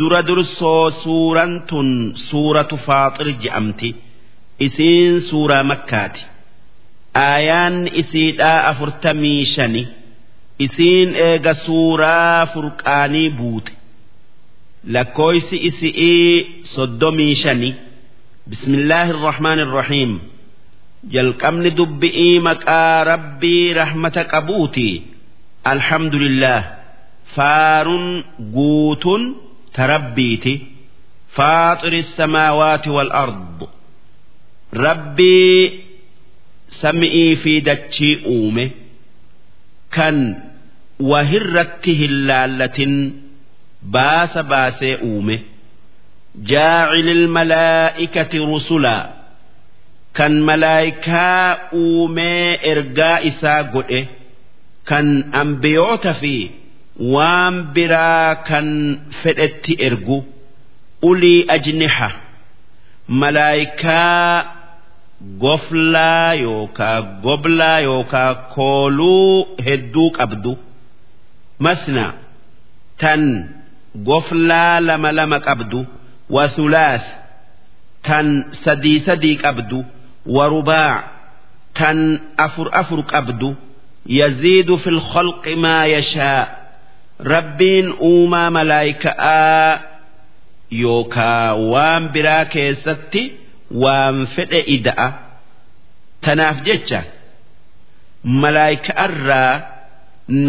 dura dursoo suuraan tun suuratu faaxir je'amti. Isiin suuraa makkaati. Aayaan isiidhaa afurtamii shani. Isiin eega suuraa furqaanii buute. Lakkooysi isi'ii soddomii shani. Bismillaahi irrahmaani irrahiim jalqabni dubbi'ii maqaa rabbii rahmata qabuuti alhamdulillah. Faaruun guutuun tarabbiiti faaxiri samaawaati wal ard rabbii sami'ii fi dachii uume kan wahirratti hin laallatin baasa baasee uume. Jaacilil malaa'ikati rusulaa kan malaayikaa uumee ergaa isaa godhe kan ambiyoota fi waan biraa kan fedhetti ergu ulii ajniha malaayikaa goflaa yookaa goblaa yookaa kooluu hedduu qabdu. Masna tan goflaa lama lama qabdu. Wasulaas tan sadii sadii qabdu. Warubaa tan afur afur qabdu. Yaziidu fi lkhalqi maa yashaa rabbiin uumaa malaayika'aa yookaa waan biraa keessatti waan fedhe ida'a tanaaf jecha malaayika'arraa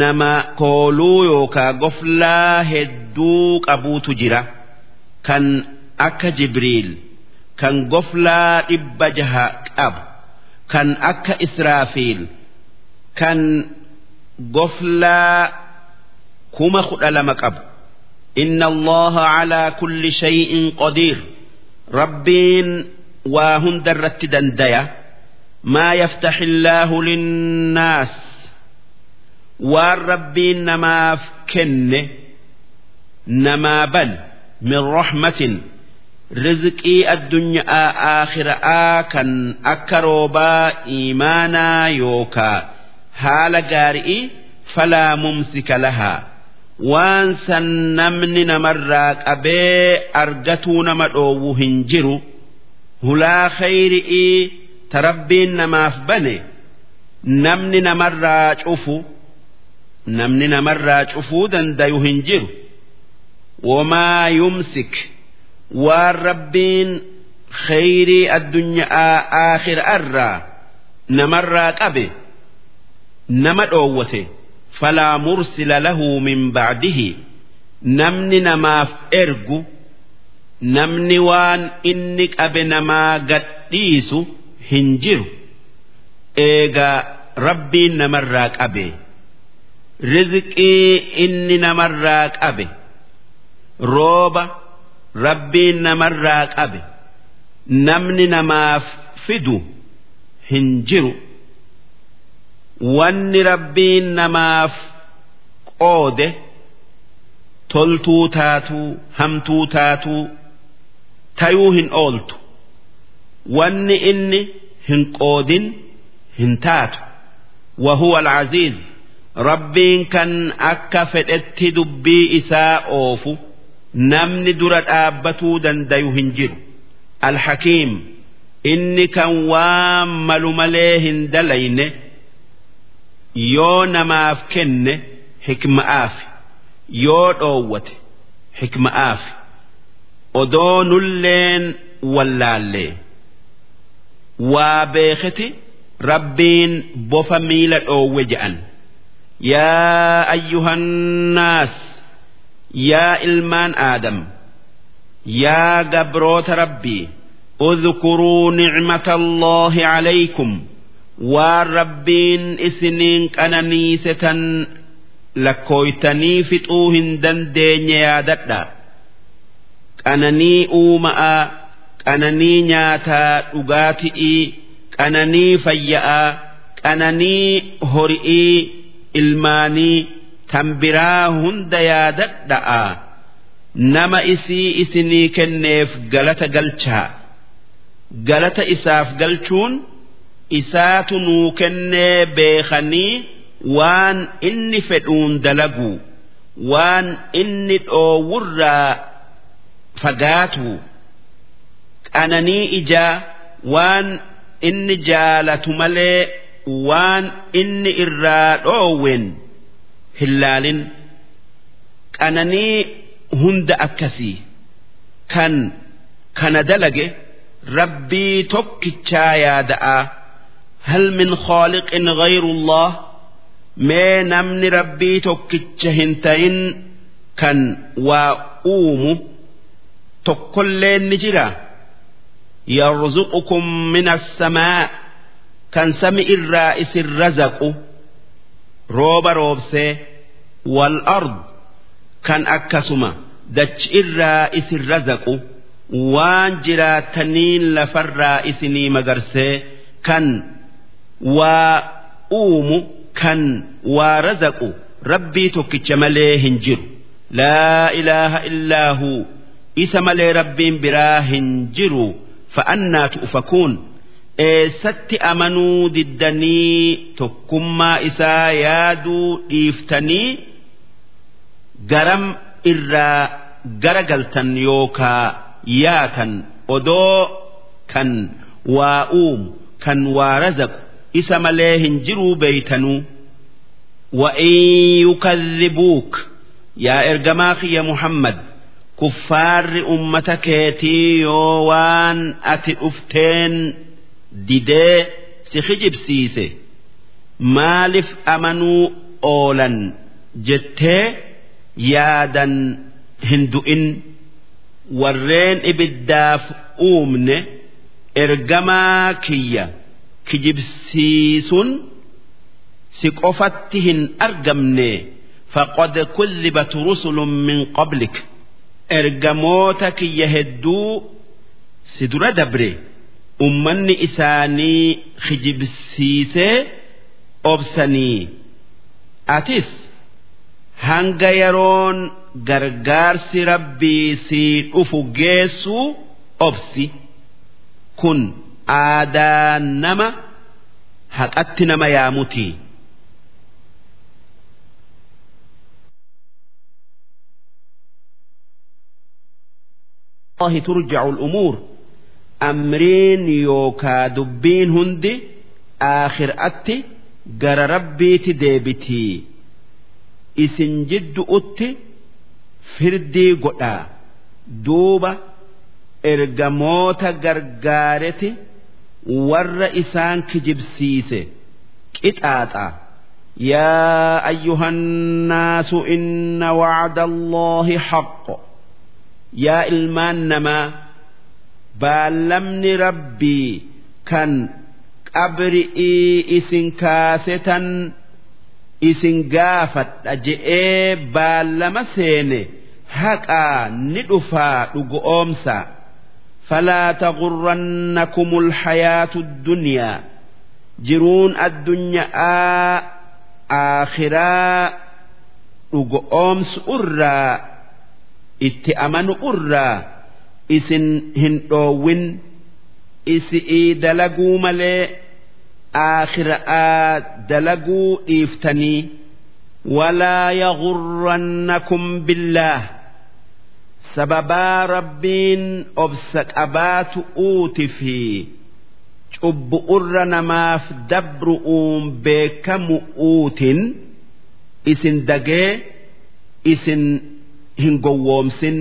nama kooluu yookaa goflaa hedduu qabuutu jira. Kan akka jibriil kan goflaa dhibba jaha qabu kan akka israafiil kan goflaa kuma kudha lama qabu. Inna allaha calaa kulli shay'in qadiir rabbiin waa hunda irratti dandaya. Maa yaftaxi illaahu linnaas waan rabbiin namaaf kenne namaa ban min rahmatin rizqii addunyaa aakhira'aa kan akka roobaa iimaanaa yookaa haala gaarii falaa mumsika lahaa waan san namni namarraa qabee argatuu nama dhoowwu hin jiru hulaa khayri'ii tarabbiin namaaf bane namni namarraa cufu namni namarraa cufuu dandayu hin jiru. Wamaa yumsik waan rabbiin khayrii addunyaa aakhira'arraa namarraa qabe nama dhoowwate falaa mursila lahu min bacdihi namni namaaf ergu namni waan inni qabe namaa gadhiisu hin jiru eegaa rabbiin namarraa qabe rizqii inni namarraa qabe rooba rabbiin namarraa qabe namni namaaf fidu hin jiru wanni rabbiin namaaf qoode toltuu taatuu hamtuu taatuu tayuu hin ooltu wanni inni hin qoodin hin taatu وهو العزيز rabbiin kan akka fedhetti dubbii isaa oofu namni dura dhaabbatuu dandayu hin jiru alhakiim inni kan waan malu malee hin dalayne yoo namaaf kenne hikma'aaf yoo dhoowwate hikma'aaf odoo nulleen wallaallee waa beeketi rabbiin bofa miila dhoowwe je'an يا أيها الناس يا إلمان آدم يا جبروت ربي اذكروا نعمة الله عليكم waan rabbiin isiniin qananiise tan lakkooytanii fixuu hin dandeenye yaadadha. Qananii uumaa qananii nyaataa dhugaati'ii qananii fayyaa qananii horii ilmaanii tan biraa hunda yaadadha'a. Nama isii isinii kenneef galata galchaa. Galata isaaf galchuun isaatu nuu kennee beekanii waan inni fedhuun dalaguu waan inni dhoowwurraa fagaatu qananii ijaa waan inni jaalatu malee waan inni irraa dhoowwen hin laalin. Qananii hunda akkasii kan kana dalage rabbii tokkichaa yaada'a hal min khaaliqin ghayrullah mee namni rabbii tokkicha hin ta'in kan waa uumu tokkollee ni jira yarzuqukum min assamaa kan sami irraa isin razaqu rooba roobsee wal ard kan akkasuma dachi irraa isin razaqu waan jiraataniin lafarraa isinii magarsee kan waa uumu kan waa razaqu. Rabbii tokkicha malee hin jiru. Laa ilaaha illaahu. Isa malee rabbiin biraa hin jiru. Fa'annaa tu'ufakuun eessatti amanuu diddanii tokkummaa isaa yaaduu dhiiftanii garam irraa gara galtan yookaa yaatan odoo kan waa uumu kan waa razaqu isa malee hin jiruu beeytanuu wa'in yukadhibuuk yaa ergamaa kiyya muhammad kuffaarri ummata keetii yoo waan ati dhufteen didee si hijibsiise maaliif amanuu oolan jettee yaadan hin du'in? Warreen ibiddaaf uumne ergamaa kiyya. Kijibsiisuun si qofatti hin argamne faqad kullibat rusulun min qablik. Ergamoota kiyya hedduu si dura dabre ummanni isaanii kijibsiisee obsanii. Atis hanga yeroon gargaarsi rabbii sii dhufu geessuu obsi. Kun aadaa nama haqatti nama yaamutii. الله ترجع الأمور amriin yookaa dubbiin hundi aakhiraatti gara rabbiiti deebitii isin jidduutti firdii godhaa duuba ergamoota gargaareti warra isaan kijibsiise qixaaxa يا أيها الناس إن وعد الله حق يا إلمان نما baallamni rabbii kan qabri'ii isin kaasetan isin gaafadha je'ee baallama seene haqaa ni falaa tagurrannakumul hayaatu dunyaa jiruun addunyaa aakhiraa dhugoomsu irraa itti amanu irraa isin hin dhoowwin isi'ii dalaguu malee aakhiraa dalaguu dhiiftanii walaa yagurrannakum billaah sababaa rabbiin obsa qabaatu uuti fi cubbu'urra namaaf dabru'uun beekamu uutin isin dagee isin hin gowwoomsin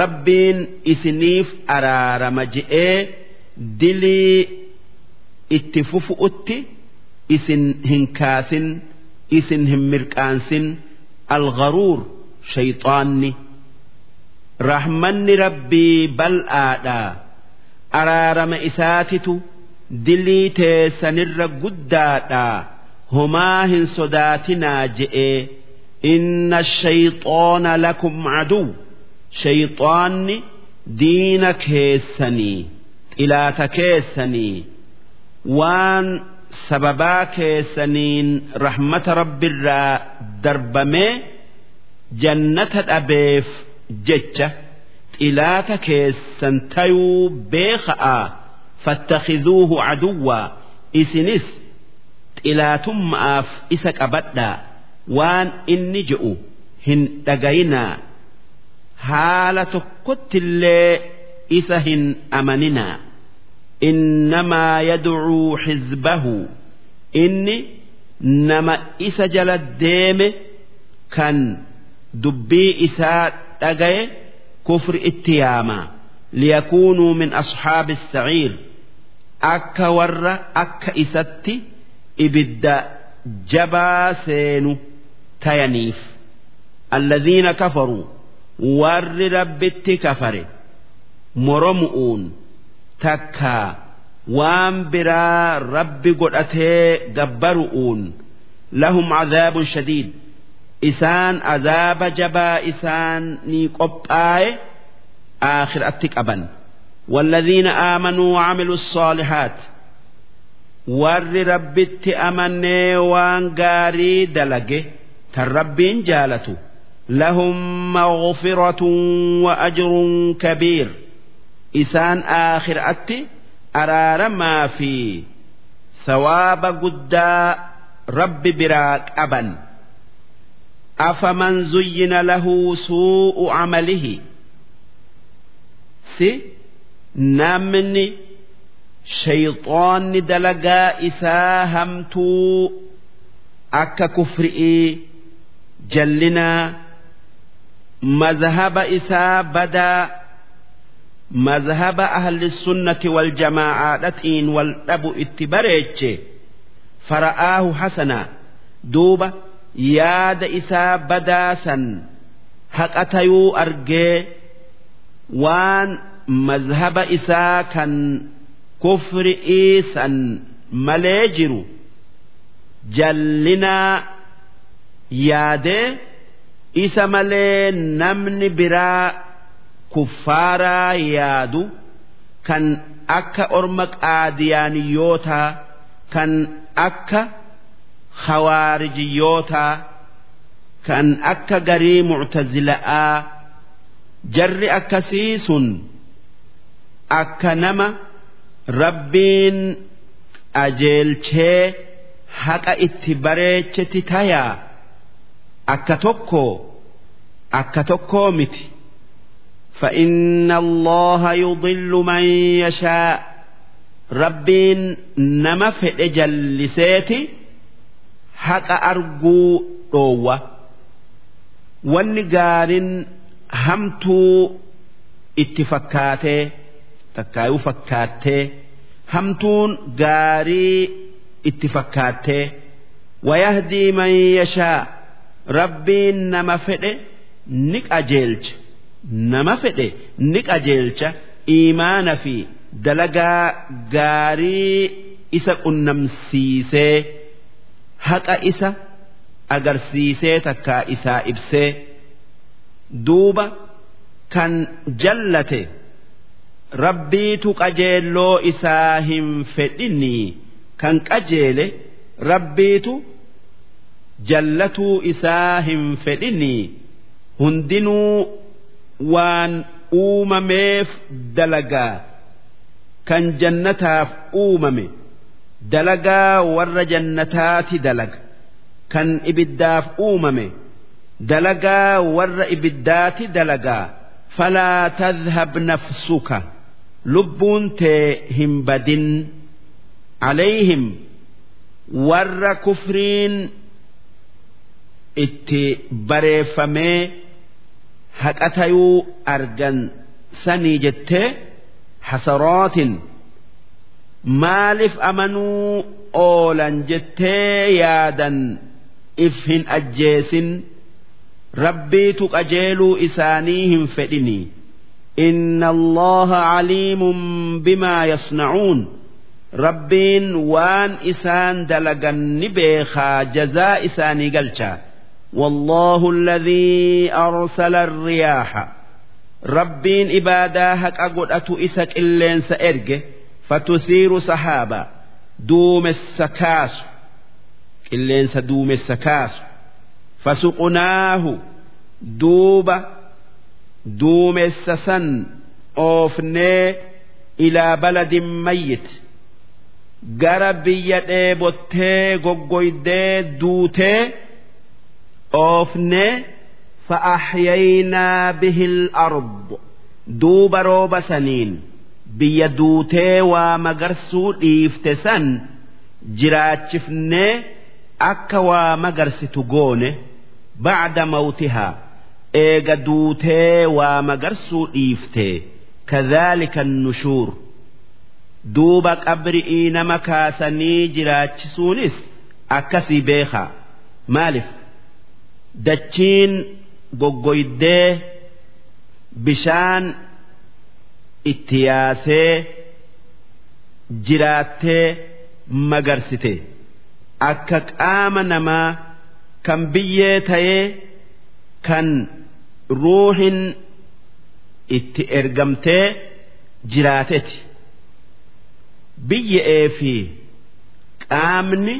rabbiin isiniif araarama je'ee dilii itti fufu'utti isin hin kaasin isin hin mirqaansin algharuur shayxaanni rahmanni rabbii bal'aadhaa araarama isaatitu dilii teessanirra guddaadhaa homaa hin sodaatinaa je'ee inna shayxaana lakum caduw shayxaanni diina keessanii xilaata keessanii waan sababaa keessaniin rahmata rabbiirraa darbamee jannata dhabeef jecha xilaata keessan tayuu beeka'aa fattakizuuhu caduwwaa isinis xilaatummaaf isa qabadhaa waan inni je'u hin dhagayinaa haala tokkottillee isa hin amaninaa. Innamaa yadcuu xizbahu. Inni nama isa jala deeme kan dubbii isaa dhagaye kufri itti yaama liyakuunuu min asxaabi saciir. Akka warra akka isatti ibidda jabaa seenu tayaniif. Alladhiina kafaruu warri rabbitti kafare moromu'uun takkaa waan biraa rabbi godhatee gabbaru'uun lahum cadaabun shadiid isaan azaaba jabaa isaan ni qophaaye aakhiraatti qaban والذين آمنوا وعملوا الصالحات ور ربت أمني وان قاري دلقه تربين جالته لهم مغفرة وأجر كبير إسان آخر أتي أرار ما في ثواب قدا رب براك أبا afaman zuyyina lahu suu'u camalihi si namni shayxoonni dalagaa isaa hamtuu akka kufri'ii jallinaa mazhaba isaa badaa mazhaba ahli sunnati wal jamaa'aadhatiin wal dhabu itti bareeche fara'aahu hasanaa duuba yaada isaa badaasan haqatayuu argee waan mazhaba isaa kan kufri'ii san malee jiru jallinaa yaadee isa malee namni biraa kuffaaraa yaadu kan akka orma qaadiyaaniyootaa kan akka khawaarijiyootaa kan akka garii muctazila'aa jarri akkasii sun akka nama rabbiin qajeelchee haqa itti bareecheti tayaa akka tokko akka tokkoo miti فإن الله يضل من يشاء ربين نما فئ جلسيتي haqa arguu dhoowwa. Wanni gaariin hamtuu itti fakkaatee takkaayuu fakkaattee hamtuun gaarii itti fakkaattee wayahdii man yashaa rabbiin nama fedhe ni qajeelcha. Nama fedhe ni qajeelcha. Iimaana fi dalagaa gaarii isa qunnamsiisee. Haqa isa agarsiisee takkaa isaa ibsee duuba kan jallate. rabbiitu qajeelloo isaa hin fedhinii kan qajeele rabbiitu jallatuu isaa hin fedhinii hundinuu waan uumameef dalagaa kan jannataaf uumame dalagaa warra jannataati dalaga. Kan ibiddaaf uumame dalagaa warra ibiddaati dalagaa falaa tadhab nafsuka lubbuun tee hin badin. Alayhim warra kufriin itti bareeffamee haqatayuu argan sanii jettee hasarootin maaliif amanuu oolan jettee yaadan if hin ajjeesin rabbiitu qajeeluu isaanii hin fedhinii إن الله عليم بما يصنعون ربين وان إسان دلقن بيخا جزاء إساني قلشا والله الذي أرسل الرياح ربين إباداهك أقول أتو إسك إلين سأرجه fatusiiru sahaaba duumessa kaasu qilleensa duumessa kaasu fasuqunaahu duuba duumessa san oofnee ilaa baladin mayyit gara biyya dheebottee goggoydee duutee oofnee fa'aaxyaynaa bihil arbo duuba rooba saniin. Biyya duutee waa magarsuu dhiifte san jiraachifnee akka waa magarsitu goone bacda mawtihaa. Eega duutee waa magarsuu dhiifte kadhaalika nushuur. Duuba qabri'ii nama kaasanii jiraachisuunis akkasii beekaa. Maalif dachiin goggoydee bishaan itti yaasee jiraattee magarsite. Akka qaama namaa kan biyyee ta'ee kan ruuhin itti ergamtee jiraateti biyyee fi qaamni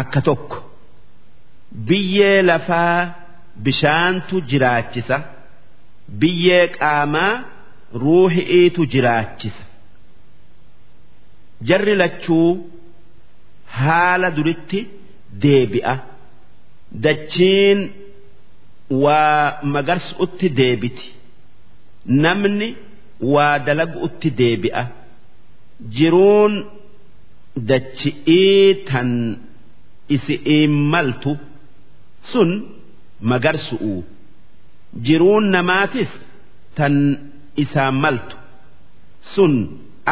akka tokko. Biyyee lafaa bishaantu jiraachisa. Biyyee qaamaa ruuhi'iitu jiraachisa. Jarri lachuu haala duritti deebi'a. Dachiin waa magarsu'utti deebiti. Namni waa dalagu'utti deebi'a. Jiruun dachi'ii tan isi'iin maltu sun magarsu'u jiruun namaatis tan isaan maltu. Sun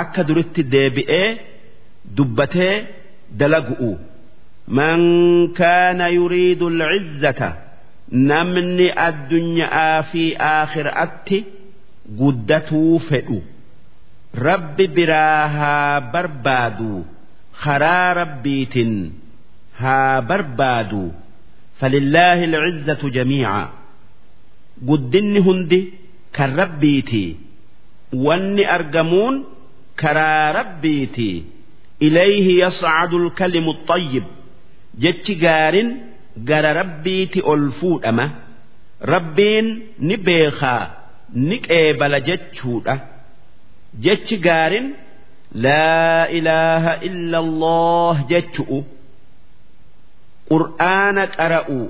akka duritti deebi'ee dubbatee dalagu'u. Man kaana yuriidu al'izzata namni addunyaa fi aakhiraatti guddatuu fedhu. Rabbi biraa haa barbaadu karaa rabbiitin haa barbaadu. Falillaahi al'izzatu jamiica. Guddinni hundi kan rabbiiti. Wanni argamuun karaa rabbiiti. Ilayhi yas'adu alkalimu altayyib jechi gaarin gara rabbiiti ol fuudhama. Rabbiin ni beekaa ni qeebala jechuudha. Jechi gaarin laa ilaaha illa allah jechu'u. Qur'aana qara'u.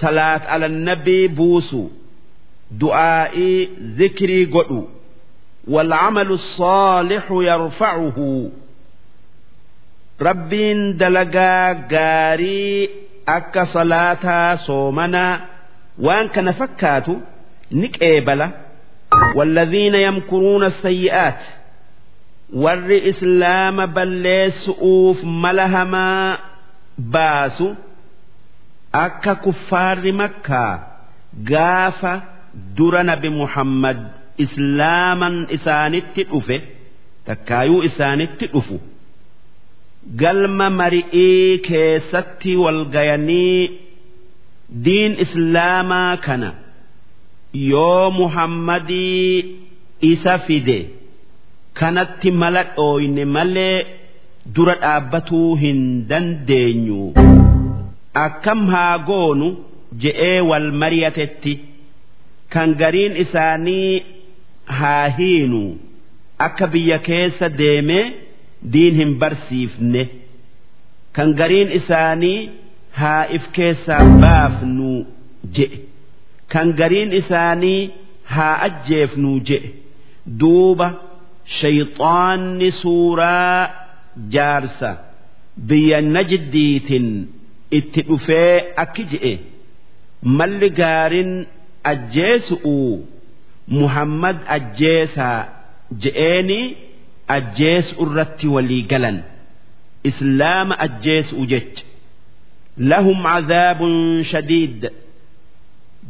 Salaat alannabii buusuu du'aa'ii zikrii godhu والعمل الصالح يرفعه rabbiin dalagaa gaarii akka salaataa soomanaa waan kana fakkaatu ni qeebala والذين يمكرون السيئات warri islaama balleessu'uuf mala hamaa baasu akka kuffaarri makkaa gaafa dura nabi muhammad islaaman isaanitti dhufe takkaayuu isaanitti dhufu. Galma mari'ii keessatti walgayanii diin islaamaa kana yoo muhammadii isa fide kanatti mala dhooyne malee dura dhaabbatuu hin dandeenyu. Akkam haa goonu je'ee wal mari'atetti kan gariin isaanii haa hiinu. Akka biyya keessa deemee diin hin barsiifne. Kan gariin isaanii haa if keessaa baafnu je'e kan gariin isaanii haa ajjeefnu je'e duuba shayxaanni suuraa jaarsa. Biyya najdiitin itti dhufee akki je'e malli gaarin ajjeesu'u muhammad ajjeesaa je'eeni ajjeesu irratti walii galan islaama ajjeesu'u jecha lahum cadaabun shadiid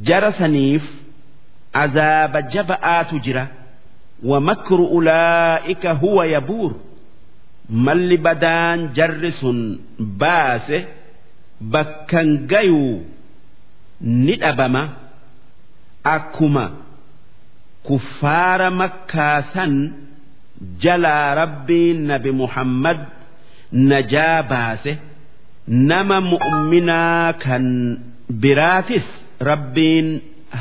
jara saniif azaaba jaba'aatu jira ومكر أولئك هو يبور مل بدان جرس باس بكن جيو ندبما akkuma kuffaara makkaa san jalaa rabbiin nabi muhammad najaa baase nama mu'minaa kan biraatis rabbiin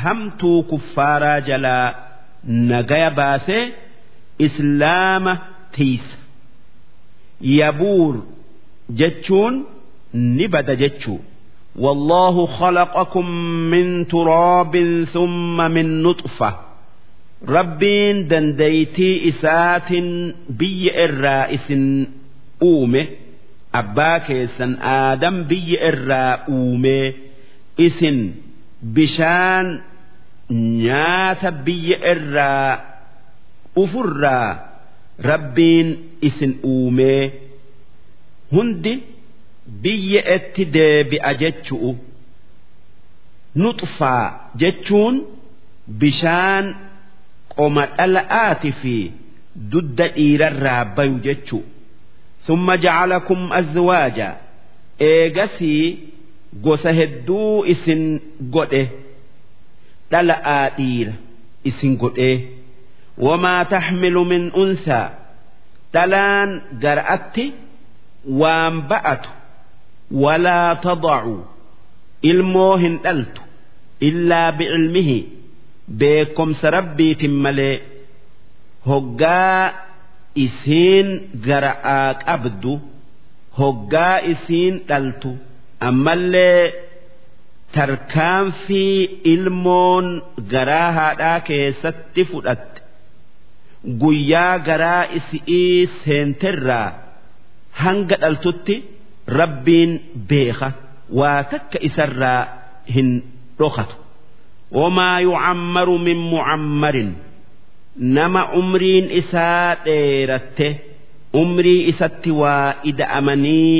hamtuu kuffaaraa jalaa nagaya baase islaama tiisa. Yabuur jechuun ni bada jechuu. والله خلقكم من تراب ثم من نطفة ربين دنديتي إسات بي الرائس أومه أباك سن آدم بي الرا أومه إسن بشان نيات بي الرا أفرا ربين إسن أومه هندي biyya itti deebi'a jechu'u nuxfaa jechuun bishaan qoma dhala'aati fi dudda dhiirarraa bayu jechuu. Summa jacalakum azwaaja. Eegasii gosa hedduu isin godhe. Dhala'aa dhiira isin godhee wamaa taxmilu min unsaa. Dhalaan gara'atti waan ba'atu ولا تضع الموهن ألت إلا بعلمه بكم سربي تملي هقا إسين جرآك أبدو هقا إسين ألت أما اللي تركان في ilmoon garaa haadhaa keessatti fudhatte guyyaa garaa isi'ii seenterraa hanga dhaltutti Rabbiin beeka waa takka isarraa hin dhokatu wamaa yucammaru min mucammarin nama umriin isaa dheeratte umrii isatti waa ida'amanii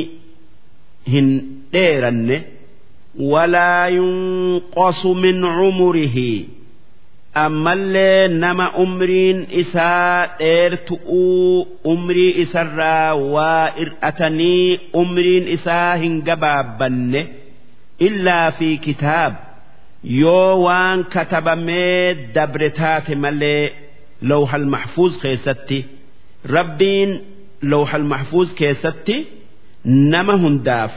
hin dheeranne walaa yunqasu min cumurihi ammallee nama umriin isaa dheertu'uu umrii isarraa waa ir'atanii umriin isaa hin gabaabbanne illaa fi kitaab. Yoo waan katabamee dabre taate malee lawhal mahfuuz keessatti rabbiin lawhal mahfuuz keessatti nama hundaaf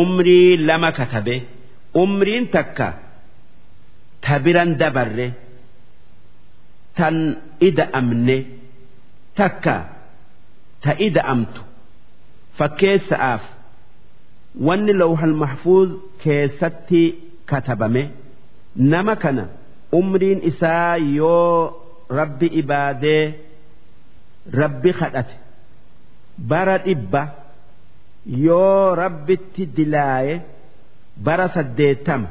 umrii lama katabe umriin takka tabiran dabarre tan ida'amne takka ta ida'amtu fakkeessa'aaf wanni lawhal mahfuuz keessatti katabame nama kana umriin isaa yoo rabbi ibaadee rabbi kadhate bara dhibba yoo rabbitti dilaaye bara saddeettama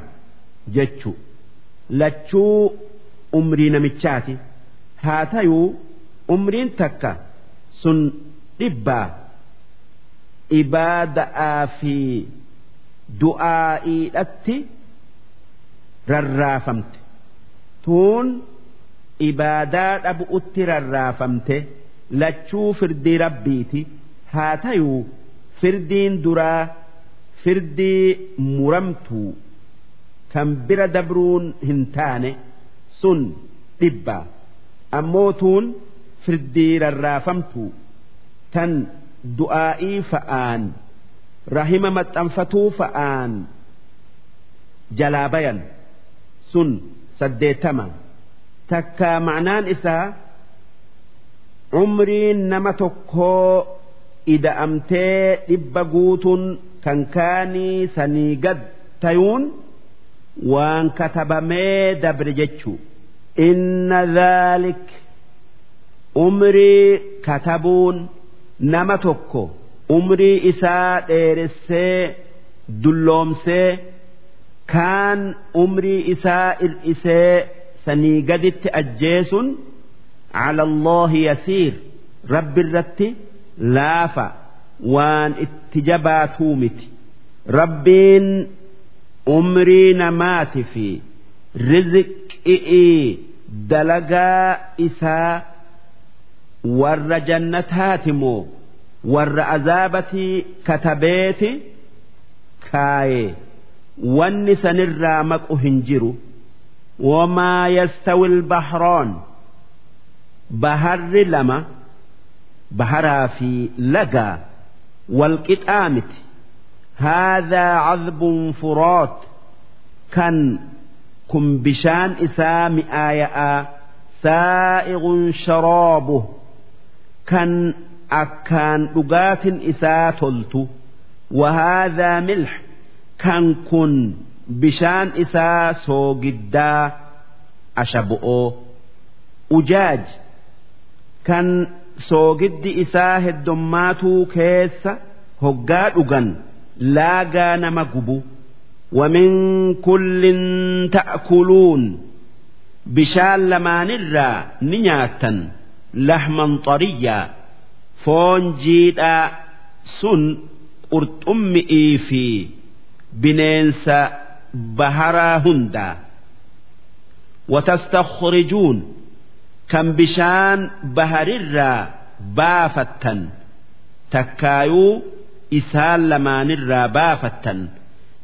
jechuu lachuu umrii namichaati haa tayuu umriin takka sun dhibbaa ibaada'aa fi du'aa'iidhatti rarraafamte. Tuun ibaadaa dhabu'utti rarraafamte. Lachuu firdii rabbiiti. Haa tayuu firdiin duraa firdii muramtuu kan bira dabruun hin taane sun dhibbaa ammoo tuun firdii rarraafamtuu tan du'aa'ii fa'aan. Rahima maxxanfatuu fa'aan. Jalaa bayan. Sun saddeettama. Takka ma'naan isaa umriin nama tokkoo ida'amtee dhibba guutuun kan kaanii sanii gad tayuun waan katabamee dabre jechuu inna zaalik umrii katabuun nama tokko umrii isaa dheeressee dulloomsee kaan umrii isaa ir'isee sanii gaditti ajjeesun cala allaahi yasiir rabbi irratti laafa waan itti jabaatuu miti rabbiin umrii namaati fi rizqi'ii dalagaa isaa warra jannataati moo warra azaabatii katabeeti kaayee? Wanni sanirraa maqu hin jiru. Wamaa yastawi lbahroon baharri lama baharaa fi lagaa walqixaa miti haadaa cadbun furoot. Kan kun bishaan isaa mi'aayaa saa'iquun sharoobu kan akkaan dhugaatin isaa toltu. Wahaadaa milh. Kan kun bishaan isaa soogiddaa ashabu'oo ujaaj kan soogiddi isaa heddommaatuu keessa hoggaa dhugan laagaa nama gubu. ومن كل تأكلون bishaan lamaanirraa ni nyaattan lahman xariyyaa foon jiidhaa sun qurxummi'ii fi bineensa baharaa hundaa watastakhrijuun kan bishaan baharirraa baafattan takkaayuu isaan lamaanirraa baafattan xilyatan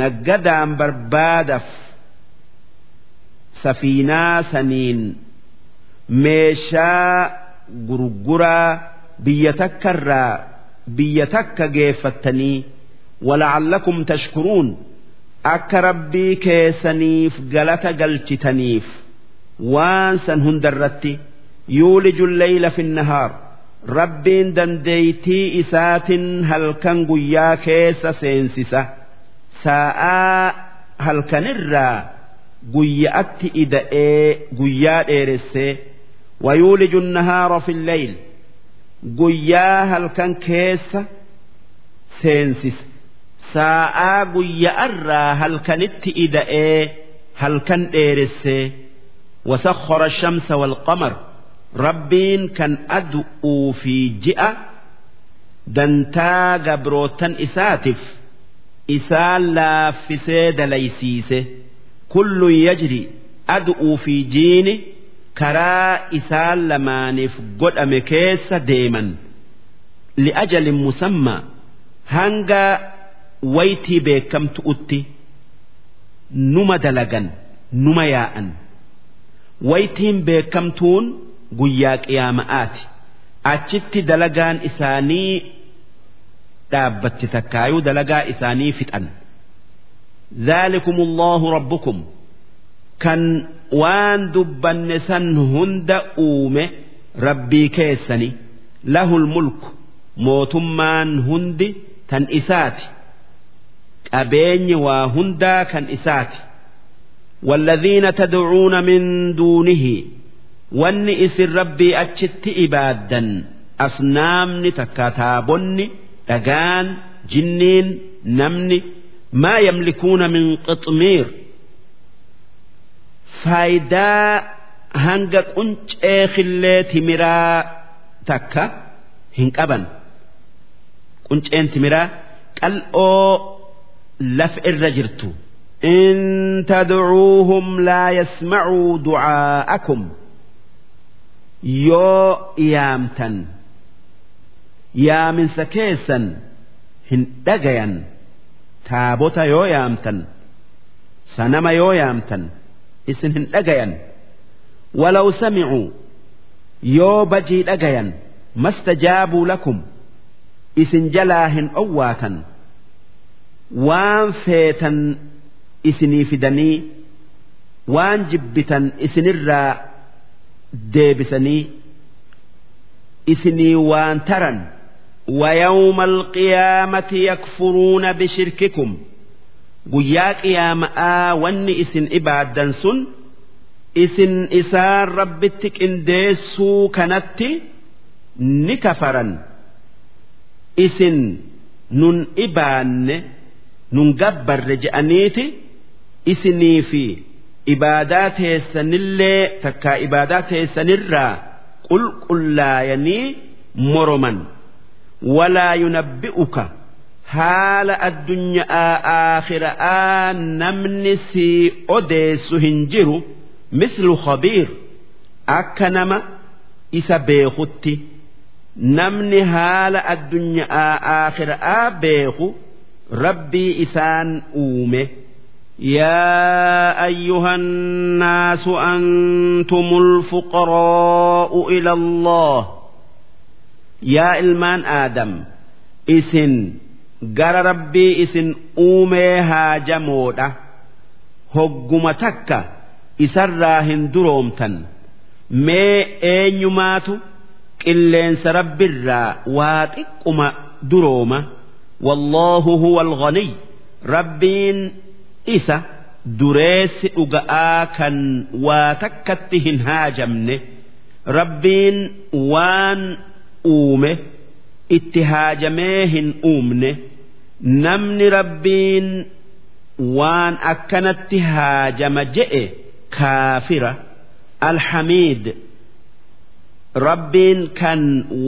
naggadaan barbaadaf safiinaa saniin meeshaa gurguraa biyya takkarraa biyya takka geeffattanii wala'allakum tashkuruun akka rabbii keessaniif galata galchitaniif waan san hundarratti yuuliju leyla fi nahaar rabbiin dandeeytii isaatin halkan guyyaa keessa seensisa saa'aa halkanirraa guyyaatti ida'ee guyyaa dheeressee wayuuliju nahaara fi lleyl guyyaa halkan keessa seensisa saa'aa guyya'arraa halkanitti ida'ee halkan dheeressee وسخر الشمس والقمر ربين كان أدؤوا في جئة دنتا قبروتن إساتف isaan laaffisee dalaysiise. Kullun yajri ad'uu fi jiini karaa isaan lamaaniif godhame keessa deeman. Li'ajalin musammaa hanga waytii beekamtu utti numa dalagan numa yaa'an. Waytiin beekamtuun guyyaa qiyaama'aati. Achitti dalagaan isaanii dhaabbatti takkaayuu dalagaa isaanii fixan ذلكم الله ربكم كان وان دبن سن هند أومه ربي كيسني له الملك موتمان هند تن إساتي أبين وهندا كان إساتي والذين تدعون من دونه والنئس ربي أتشت إبادا أصنام تكاتابن dhagaan jinniin namni maa yamlikuuna min qixmiir faayidaa hanga quncee khillee timiraa takka hin qaban. Qunceen timiraa qal'oo lafa irra jirtu. In tadcuuhum laa yasmacuu ducaa'akum yoo iyaamtan yaaminsa keessan hin dhagayan. Taabota yoo yaamtan sanama yoo yaamtan isin hin dhagayan. Walaw samicuu yoo bajii dhagayan mastajaabuu lakum isin jalaa hin owwaatan. Waan feetan isinii fidanii waan jibbitan isinirraa deebisanii isinii waan taran. ويوم القيامة يكفرون بشرككم guyyaa qiyaama'aa wanni isin ibaaddan sun isin isaan rabbitti qindeessuu kanatti ni kafaran isin nun ibaanne nun gabbarre je'aniiti isinii fi ibaadaa teessanillee takkaa ibaadaa teessanirraa qulqullaayanii moroman walaa yunabbi'uka haala addunyaa aakhira'aa namni sii odeessu hin jiru mislu khabiir akka nama isa beekutti namni haala addunyaa aakhira'aa beeku rabbii isaan uume يا أيها الناس أنتم الفقراء إلى الله yaa ilmaan aadam isin gara rabbii isin uumee haajamoodha hogguma takka isarraa hin duroomtan. Mee eenyumaatu qilleensa rabbirraa waa xiqquma durooma. Wallaahu huwa alghaniy rabbiin isa dureessi dhuga'aa kan waa takkatti hin haajamne. Rabbiin waan uume itti haajamee hin uumne namni rabbiin waan akkanatti haajama je'e kaafira. alhamiid rabbiin kan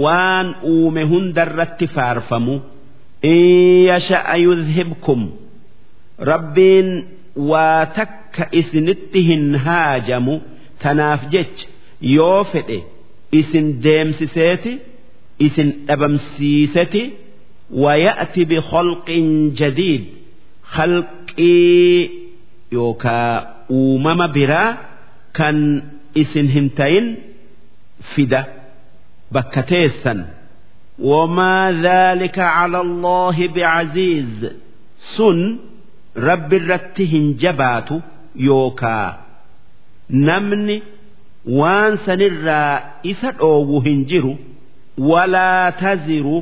waan uume hundarratti faarfamu in yasha'a yudhibkum rabbiin waa takka isinitti hin haajamu tanaaf jecha yoo fedhe isin deemsiseeti isin dhabamsiiseti ويأتي بخلق جديد خلقي يوكا أومم برا كان isin hin tayin fida bakka teessan wamaa dhaalika cala allaahi bicaziiz sun rabbi irratti hin jabaatu yookaa namni waan walaa taziru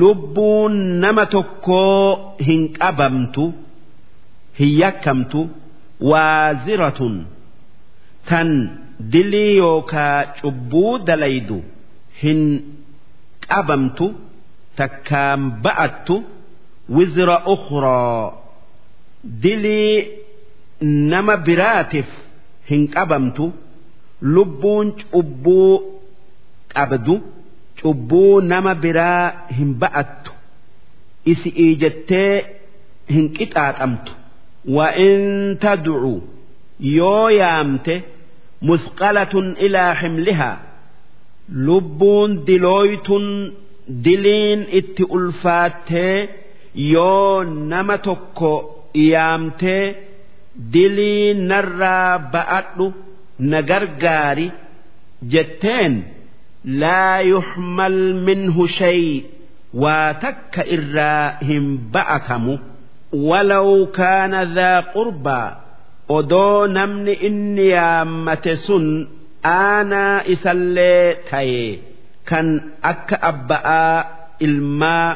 lubbuun nama tokkoo hin qabamtu hin yakkamtu waaziratun tan dilii yookaa cubbuu dalaydu hin qabamtu takkaan ba'attu wizra ukhraa dilii nama biraatiif hin qabamtu lubbuun cubbuu qabdu cubbuu nama biraa hin ba'attu isi iijattee hin qixaaxamtu wa in tad'u yoo yaamte مثقلة إلى حملها لبون دلويتن دلين ات ألفاتي يو نمتك يامتي دلين نرى بأدو نغرغاري جتين لا يحمل منه شيء واتك إراهم بأتم ولو كان ذا قربى odoo namni inni yaammate sun aanaa isallee taye kan akka abba'aa ilmaa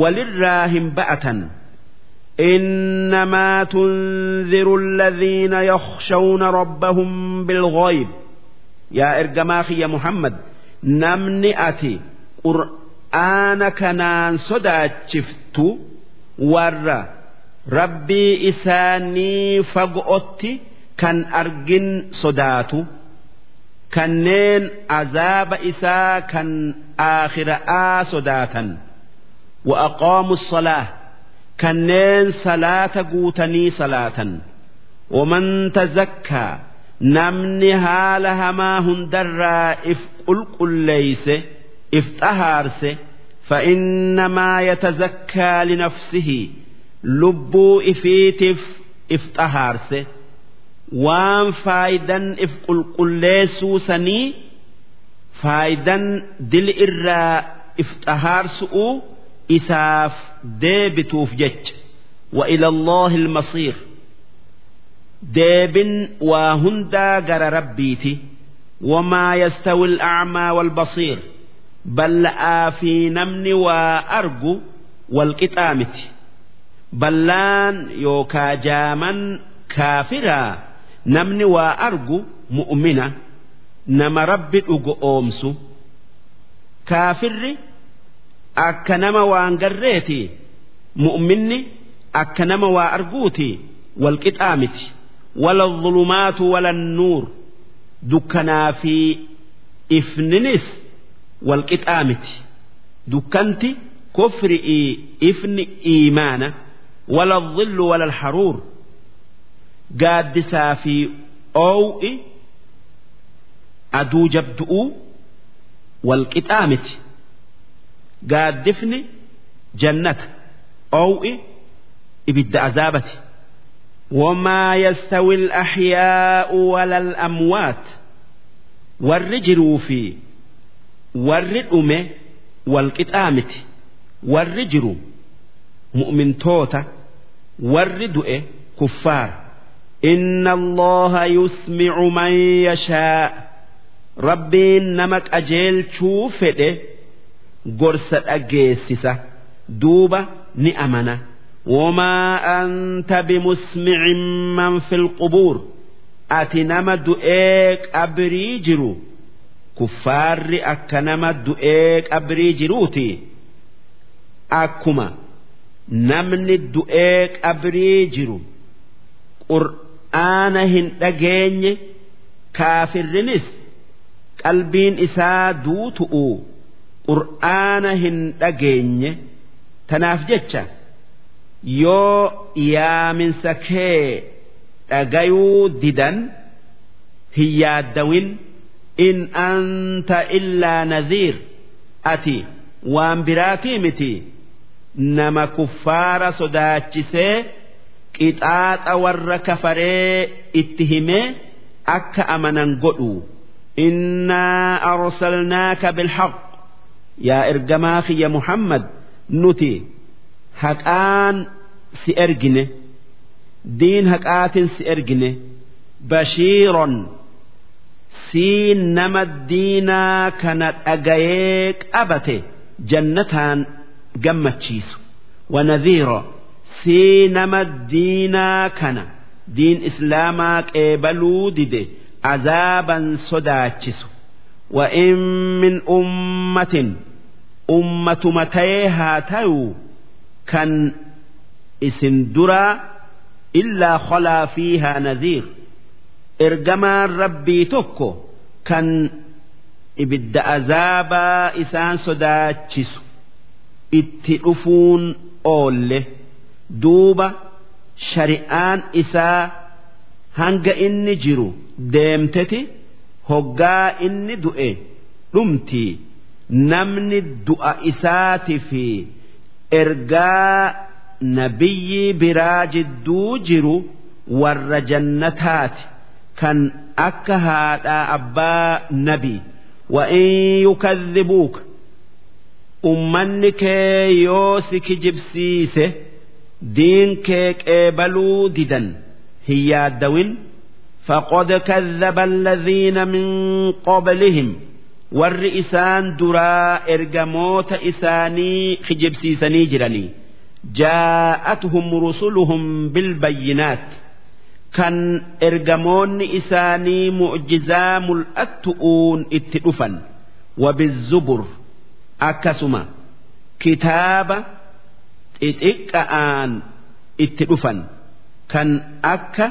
walirraa hin ba'atan إنما تنذر الذين يخشون ربهم بالغيب يا إرجماخي يا محمد نمني أتي قرآن كنان صدى شفتو ورّا rabbii isaanii fagootti kan argin sodaatu kanneen azaaba isaa kan aakhira'aa sodaatan wa'aqaamu salaa kanneen salaata guutanii salaatan waman tazakkaa namni haala hamaa hundarraa if qulqulleeyse if xahaarse فإنما يتزكى لنفسه lubbuu ifiitiif if xahaarse waan faayidan if qulqulleessuu sanii faayidan dili irraa if xahaarsu'u isaaf deebituuf jecha wa ila Allaahi ilmasiir deebin waa hundaa gara rabbiiti. Wamaa yastawi al'acmaa waalbasiir balla'aa fi namni waa argu walqixaa miti ballaan yookaa jaaman kaafiraa namni waa argu mu'mina. Nama rabbi dhugo oomsu. Kaafirri akka nama waan garreeti mu'minni akka nama waa arguuti walqixaa miti wala dhulumaatu wala nuur dukkanaa fi ifninis wal qixaa miti dukkanti kufri'i ifni iimaana wala dhillu wala haruur gaaddisaa fi oow'i aduu jabdu'uu wal qixaa miti gaaddifni jannata oow'i ibidda azaabati wamaa yastawil ahyaa'u walal amwaat warri jiruu fi warri dhume wal qixaa miti warri jiru mu'mintoota warri du'e kuffaar inna allaha yusmicu man yashaa rabbiin nama qajeelchuu fedhe gorsa dhageessisa duuba ni amana. وما أنت بمسمع من في القبور ati nama du'ee qabrii jiru kuffaarri akka nama du'ee qabrii jiruuti akkuma namni du'ee qabrii jiru qur'aana hin dhageenye kaafirrinis qalbiin isaa duutu'u qur'aana hin dhageenye tanaaf jecha yoo yaaminsa kee dhagayuu didan hin yaaddawin in anta illaa naziir ati waan biraatii miti nama kuffaara sodaachisee qixaaxa warra kafaree itti himee akka amanan godhu innaa arsalnaaka bilhaq yaa ergamaa kiyya muhammad nuti haqaan si ergine diin haqaatin si ergine بشيرا sii nama diinaa kana dhagayee qabate jannataan gammachiisu ونذيرا sii nama diinaa kana diin islaamaa qeebaluu dide azaaban sodaachisu وإن من أمة أمة متيها تيو kan isin duraa illaa kholaa fi haanadhiir ergamaan rabbii tokko kan ibidda azaabaa isaan sodaachisu itti dhufuun oolle duuba shari'aan isaa hanga inni jiru deemteti hoggaa inni du'e dhumti namni du'a isaatii fi. ergaa nabiyyi biraa jidduu jiru warra jannataati. Kan akka haadhaa abbaa nabi. Wa'in yukadhibuuka. Ummanni kee yoo si kijibsiise diin kee qeebaluu didan. Hin yaaddawin. Faqad kadhaba alladhiina min qablihim. warri isaan duraa ergamoota isaanii kijibsiisanii jiranii. Jaa'atuhum rusuluhum bilbayyinaat kan ergamoonni isaanii mu'jizaa mul'attu'uun itti dhufan. Wabizzubur akkasuma kitaaba xixiqqa'aan itti dhufan. Kan akka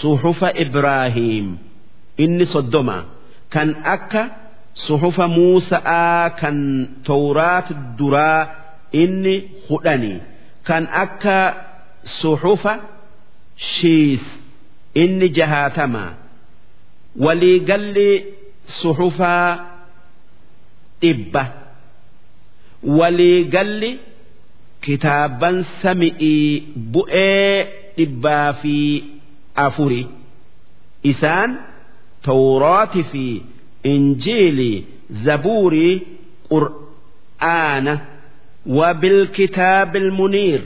suhufa ibraahiim inni soddomaa kan akka suhufa Muusa'aa kan Tawraat duraa inni hudhani kan akka suhufa Shiis inni jahaatama waliigalli suhufaa dhibba waliigalli kitaaban sami'ii bu'ee dhibbaa fi afuri. Isaan tawraatii fi injiilii zabuurii qur'aana wabilkitaabil muniir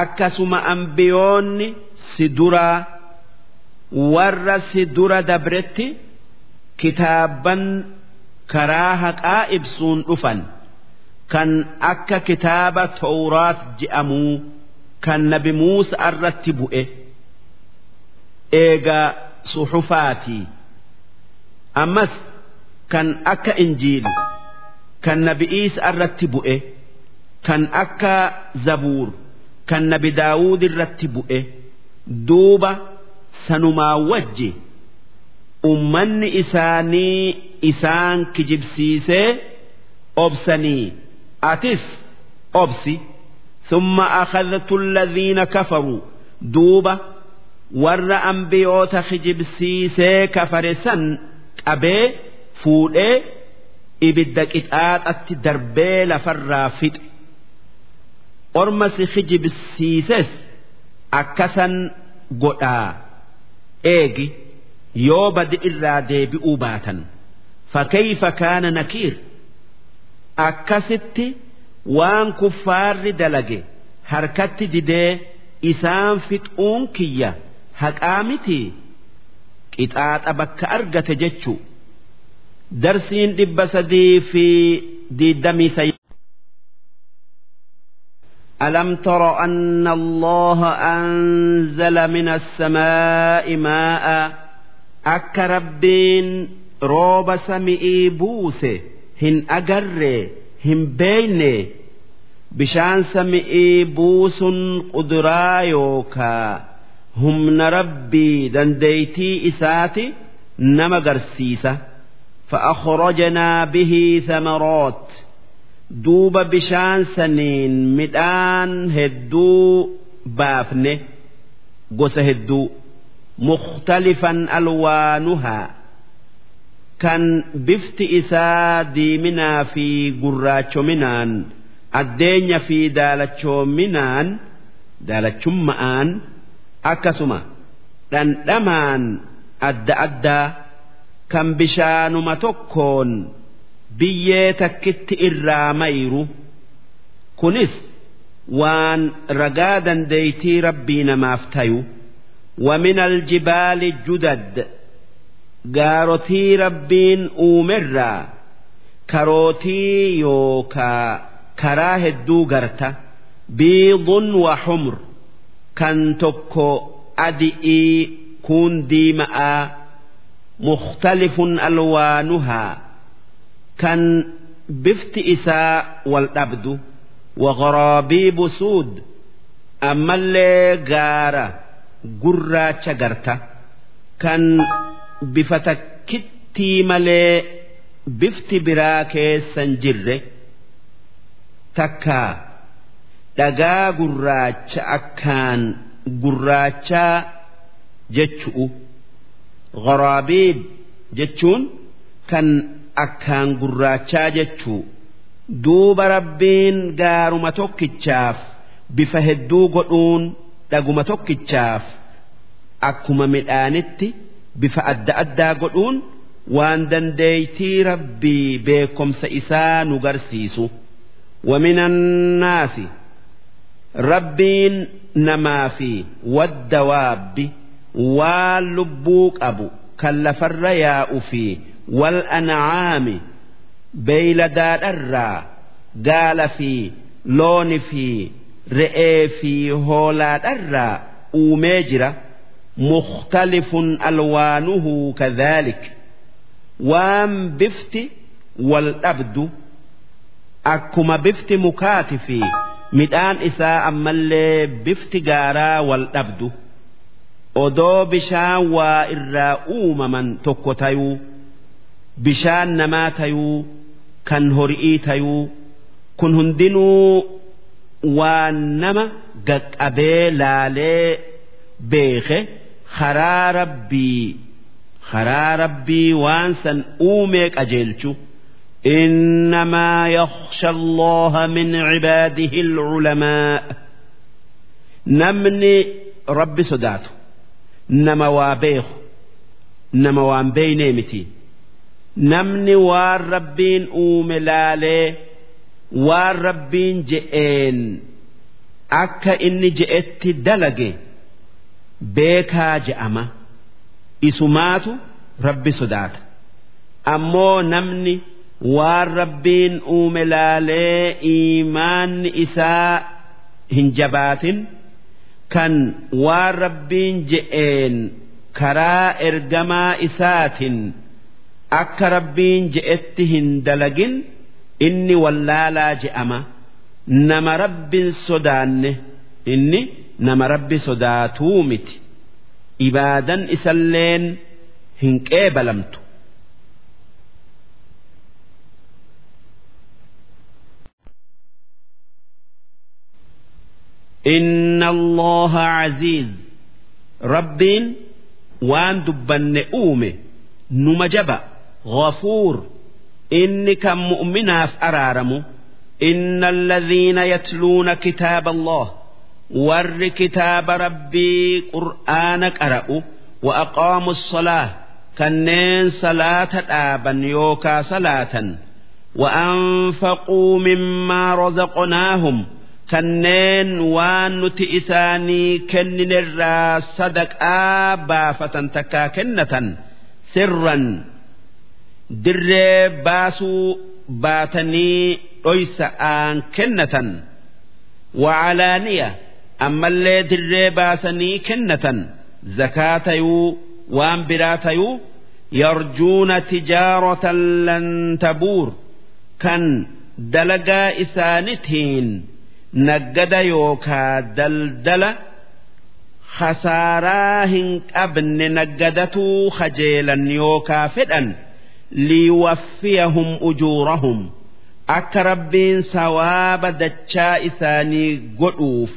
akkasuma ambiyoonni si duraa warra si dura dabretti kitaaban karaa haqaa ibsuun dhufan kan akka kitaaba tawraat je'amuu kan nabi muusa irratti bu'e eega suxufaatii. ammas kan akka injiil kan nabi'iisa irratti bu'e kan akka zabuur kan nabi daawud irratti bu'e duuba sanumaa wajji ummanni isaanii isaan kijibsiisee obsanii atis obsi. Summa akhadhatu alladhiina kafaruu duuba warra ambiyoota kijibsiisee kafare san qabee fuudhee ibidda qixaaxatti darbee lafarraa fixe. Orma si kijibsiises akkasan godhaa. Eegi yoo badi irraa deebi'uu baatan fakkeeyfa kaana nakiir? Akkasitti waan kuffaarri dalage harkatti didee isaan fixuun kiyya haqaa miti qixaaxa bakka argate jechuu darsiin dhibba sadii fi diiddamii sayi ألم تر أن الله أنزل من السماء ماء أك ربين روب سمئي بوسه هن أجر هن بين بشان سمئي بوس قدرا يوكا هم ربي دنديتي إساتي نما قرسيسة فأخرجنا به ثمرات duuba bishaan saniin midhaan hedduu baafne gosa hedduu mukhtalifan alwaanuhaa kan bifti isaa diiminaa fi gurraachominaan addeenya fi daalachoominaan daalachumma'aan akkasuma dhandhamaan adda addaa kan bishaanuma tokkoon biyyee takkitti irraa mayru kunis waan ragaa dandeeytii rabbii namaaf tayu ومن الجبال جدد gaarotii rabbiin uumerraa karootii yookaa karaa hedduu garta biidun wa xumr kan tokko adi'ii kuun diima'aa mukhtalifun alwaanuhaa kan bifti isaa wal dhabdu wagharaabiibu suud ammallee gaara gurraacha garta kan bifa takkittii malee bifti biraa keessan jirre takkaa dhagaa gurraacha akkaan gurraachaa jechu'u gharaabiib jechuun kan akkaan gurraachaa jechuu duuba rabbiin gaaruma tokkichaaf bifa hedduu godhuun dhaguma tokkichaaf akkuma midhaanitti bifa adda addaa godhuun waan dandeeytii rabbii beekomsa isaa nu garsiisu ومن الناس rabbiin namaa fi waddawaabbi waa lubbuu qabu kan lafarra yaa'u fi wal ancaami beeyladaadharraa gaala fi looni fi re'ee fi hoolaadharraa uumee jira mukhtalifun alwaanuhu kadhaalik waan bifti wal dhabdu akkuma bifti mukaati fi. Midhaan isaa ammallee bifti gaaraa wal dhabdu odoo bishaan waa irraa uumaman tokko tayuu bishaan namaa tayuu kan hori'ii tayuu kun hundinuu waan nama gaqqabee laalee beeke karaa rabbii karaa rabbii waan san uumee qajeelchu. إنما يخشى الله من عباده العلماء نمني رب صداته نما وابيخ نما وان بينيمتي نمني وان ربين أوملالي وان ربين جئين أكا إني جئت دلقي بيكا جأما إسماتو ربي صداته أمو نمني waan rabbiin uume laalee iimaanni isaa hin jabaatin? Kan waan rabbiin je'een karaa ergamaa isaatiin akka rabbiin je'etti hin dalagin? Inni wallaalaa je'ama. Nama rabbiin sodaanne. Inni nama rabbi sodaatuu miti. Ibaadan isalleen hin qeebalamtu. إن الله عزيز ربين وان دبن أومي نمجبا غفور إني كم مؤمنا أرارم إن الذين يتلون كتاب الله ور كتاب ربي قرآن قرأوا وأقاموا الصلاة كنين صلاة آبا يوكا صلاة وأنفقوا مما رزقناهم kanneen waan nuti isaanii kenninerraa sadaqaa baafatan takkaa kennatan sirran dirree baasuu baatanii dhoysa'aan kennatan wacalaaniya ammallee dirree baasanii kennatan zakaa tayuu waan biraa tayuu yarjuuna tijaaratan lan tabuur kan dalagaa isaanitiin naggada yookaa daldala khasaaraa hin qabne naggadatuu hajeelan yookaa fedhan liwaffiyahum ujuurahum. Akka rabbiin sawaaba dachaa isaanii godhuuf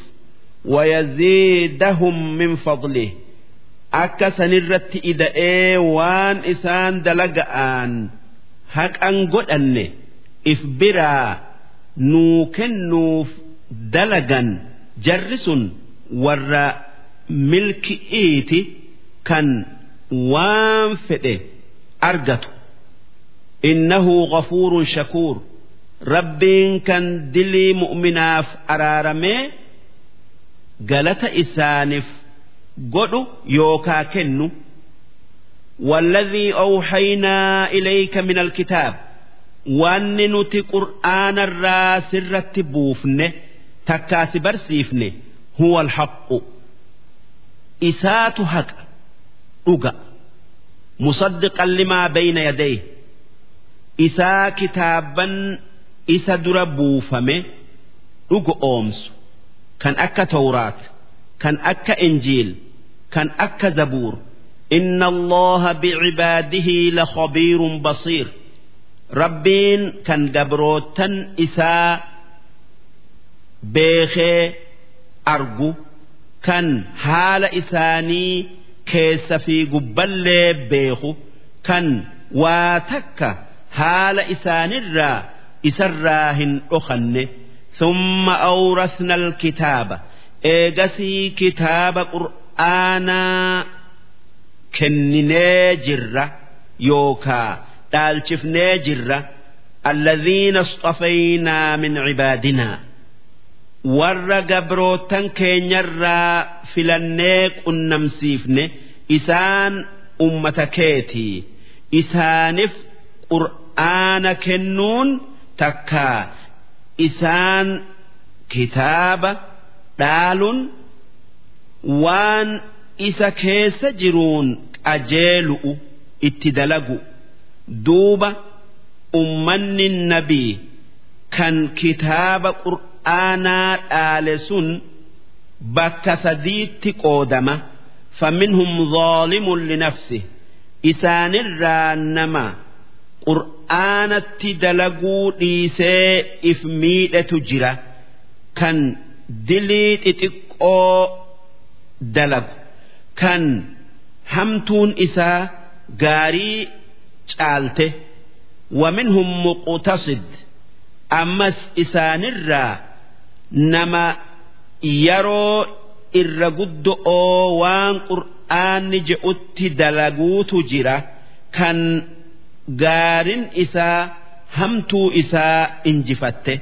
wayaziidahum min fadlih akka sanirratti ida'ee waan isaan dalaga'aan haqan godhanne. If biraa nuu kennuuf dalagan jarri sun warra milki'iiti kan waan fedhe argatu innahu ghafuurun shakuur rabbiin kan dilii mu'minaaf araaramee galata isaaniif godhu yookaa kennu والذي أوحينا إليك من الكتاب وأن نتي قرآن الراس الرتبوفن takkaasi barsiifne huwa alhaqqu. Isaatu haqa dhuga. Musaddiqan limaa bayna yadayhi. Isaa kitaaban isa dura buufame dhuga oomsu. Kan akka tawraat kan akka injiil kan akka zabuur. Inna allaha bicibaadihi la khabiirun basiir. Rabbiin kan gabrootan isaa beekee argu kan haala isaanii keessa fi gubballee beeku kan waa takka haala isaanirraa isarraa hin dhokanne ثم أورثنا الكتاب إيجسي كتاب قرآنا كنني جرة يوكا دالشفني جرة الذين اصطفينا من عبادنا warra gabrootan keenyarraa filannee qunnamsiifne isaan ummata keetii isaanif qur'aana kennuun takkaa isaan kitaaba dhaaluun waan isa keessa jiruun qajeelu'u itti dalagu. Duuba ummanni nabii kan kitaaba aanaa dhaale sun bakka sadiitti qoodama. Faminhum zaalimun linafsi isaanirraa nama qur'aanatti dalaguu dhiisee if miidhetu jira. Kan dilii xixiqqoo dalagu. Kan hamtuun isaa gaarii caalte. Waminhum muqtasid. Ammas isaanirraa نما يرو irra guddo'oo waan qur'aanni je'utti dalaguutu jira kan gaarin isaa hamtuu isaa injifatte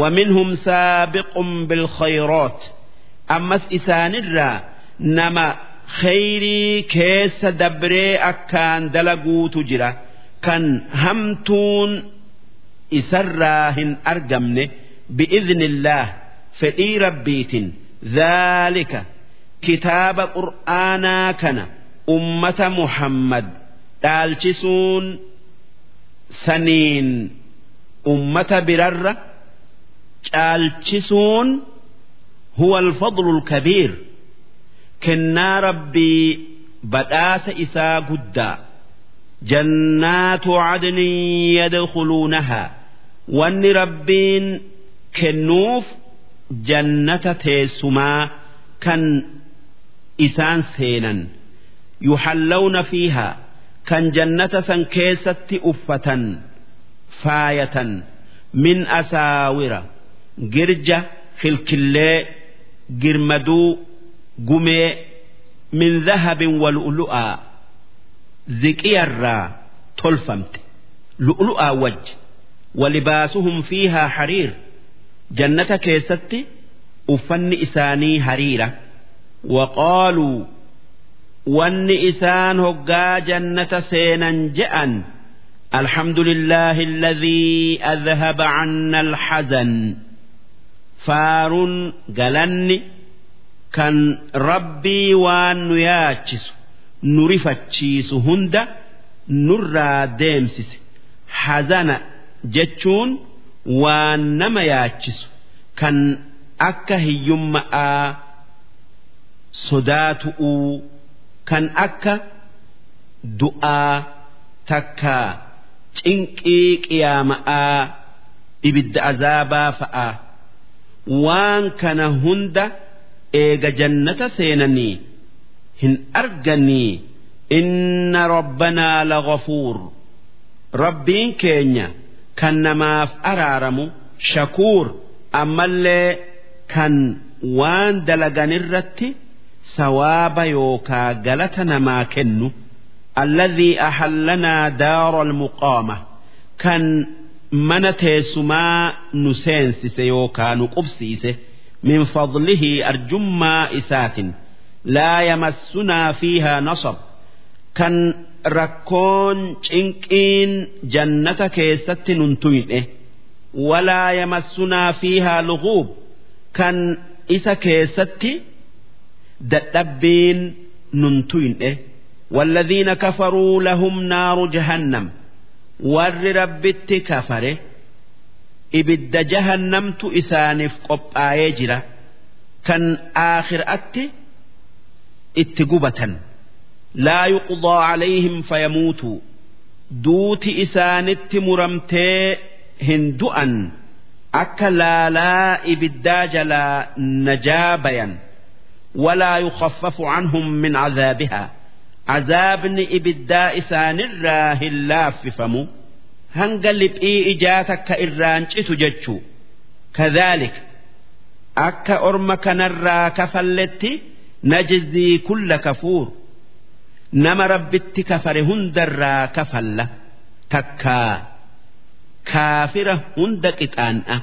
ومنهم سابق بالخيرات أمس إسان الرا نما خيري كيس دبري أكان دلقو تجرا كان همتون إسراهن أرقمن بإذن الله fedhii rabbiitin zaalika kitaaba qur'aanaa kana ummata muhammad dhaalchisuun saniin ummata birarra caalchisuun huwa alfadlu alkabiir kennaa rabbii badhaasa isaa guddaa jannaatu cadnin yadkhuluunahaa wanni rabbiin kennuuf jannata teessumaa kan isaan seenan yuhallawna fiihaa kan jannata san keessatti uffatan faayatan min asaawira girja kilkillee girmaduu gumee min dhahabin wa lu'lu'aa ziqiyarraa tolfamte. Lu'lu'aa wajji walibaasuhum fiihaa hariir jannata keessatti uffanni isaanii hariira waqaaluu wanni isaan hoggaa jannata seenan je'an الحمد لله الذي أذهب عنا الحزن فار قلني كان ربي وان ياتشس نرفتشيس هند نرى ديمسس حزن جتشون waan nama yaachisu kan akka hiyyummaa sodaatu'uu kan akka du'aa takka cinqii qiyaama'aa ibidda azaabaa fa'a. Waan kana hunda eega jannata seenanii hin arganii inna rabbanaa lagafuur rabbiin keenya kan namaaf araaramu shakuur ammallee kan waan dalagan irratti sawaaba yookaa galata namaa kennu. Alladhii ahallanaa daara almuqaama kan mana teessumaa nu seensise yookaa nu qubsiise min fadlihi arjummaa isaatin laa yamassunaa fiihaa nasab kan كان ركون شنكين جنة كيست ننتوين ولا يمسنا فيها لغوب كان إسا كيست دتبين ننتوين إيه والذين كفروا لهم نار جهنم ور ربت كفره إبد جهنم إسانف قب جرا كان آخر أت اتقبة laa yuqdaa calayhim fayamuutu duuti isaanitti muramtee hin du'an akka laalaa ibiddaa jalaa najaa bayan walaa yukaffafu canhum min cadaabihaa azaabni ibiddaa isaanirraa hin laaffifamu hanga liphii ijaa takka irraan citu jechuu kadhaalik akka orma kanarraa kafalletti najzii kulla kafuur nama rabbitti kafare hundarraa kafalla takkaa kaafira hunda qixaan'a.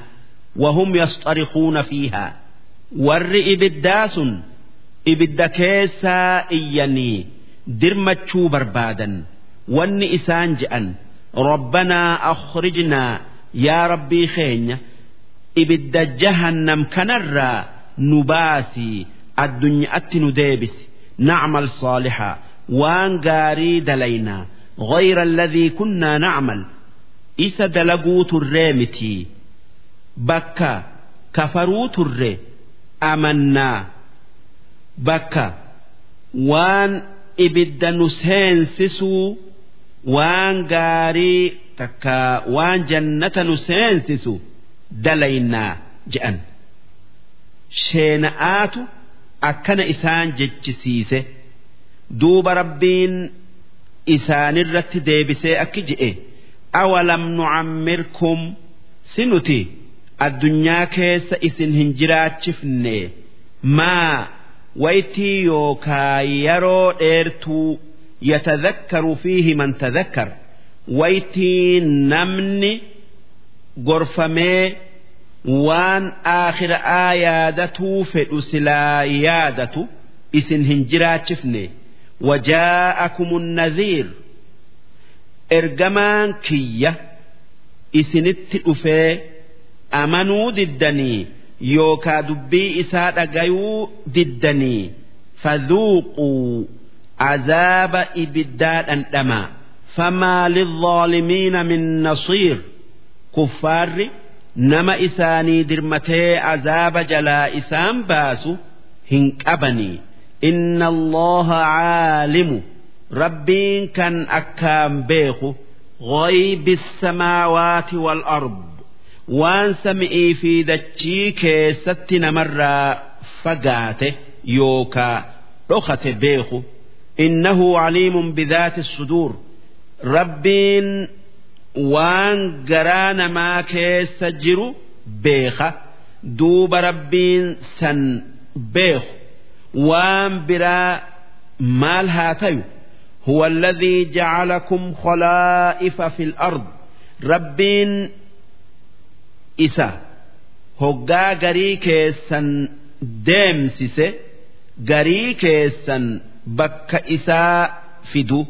Wahum yasxarikuuna fiihaa warri ibiddaa sun ibidda keessaa iyyanii dirmachuu barbaadan. Wanni isaan je'an rabbanaa akhrijnaa yaa rabbii keenya ibidda jahannam kanarraa nu baasii addunyaatti nu deebisi nacmal saalixaa waan gaarii dalaynaa غير الذي كنا نعمل إسا دلقوا تريمتي بكا كفروا تري أمنا بكا وان ibidda nu seensisuu waan gaarii takka waan jannata nu seensisu dalaynaa je'an sheena'aatu akkana isaan jechisiise duuba rabbiin isaanirratti deebisee akki je'e awalam nucammirkum si nuti addunyaa keessa isin hin jiraachifne. Maa waytii yookaa yeroo dheertuu yatadakkaru fiihi man tadakkar waytii namni gorfamee waan aakhiraa yaadatuu fedhu silaa yaadatu isin hin jiraachifne wajaa'akumun nadhiir ergamaan kiyya isinitti dhufee amanuu diddanii yookaa dubbii isaa dhagayuu diddanii fadhuuquu azaaba ibiddaa dhandhamaa famaa lilظaalimiina min nasiir. Kuffaarri nama isaanii dirmatee azaaba jalaa isaan baasu hin qabanii inna allaha caalimu rabbiin kan akkaan beeku غيب السماوات والأرض waan sami'ii fi dachii keessatti namarraa fagaate yookaa dhokate beeku innahu caliimun bidaati suduur rabbiin waan garaa namaa keessa jiru beeka duuba rabbiin san beeku waan biraa maal haa tayu هو الذي جعلكم خلائف في الأرض ربين إسا هقا غري كيسا deemsise garii keessan bakka isaa fidu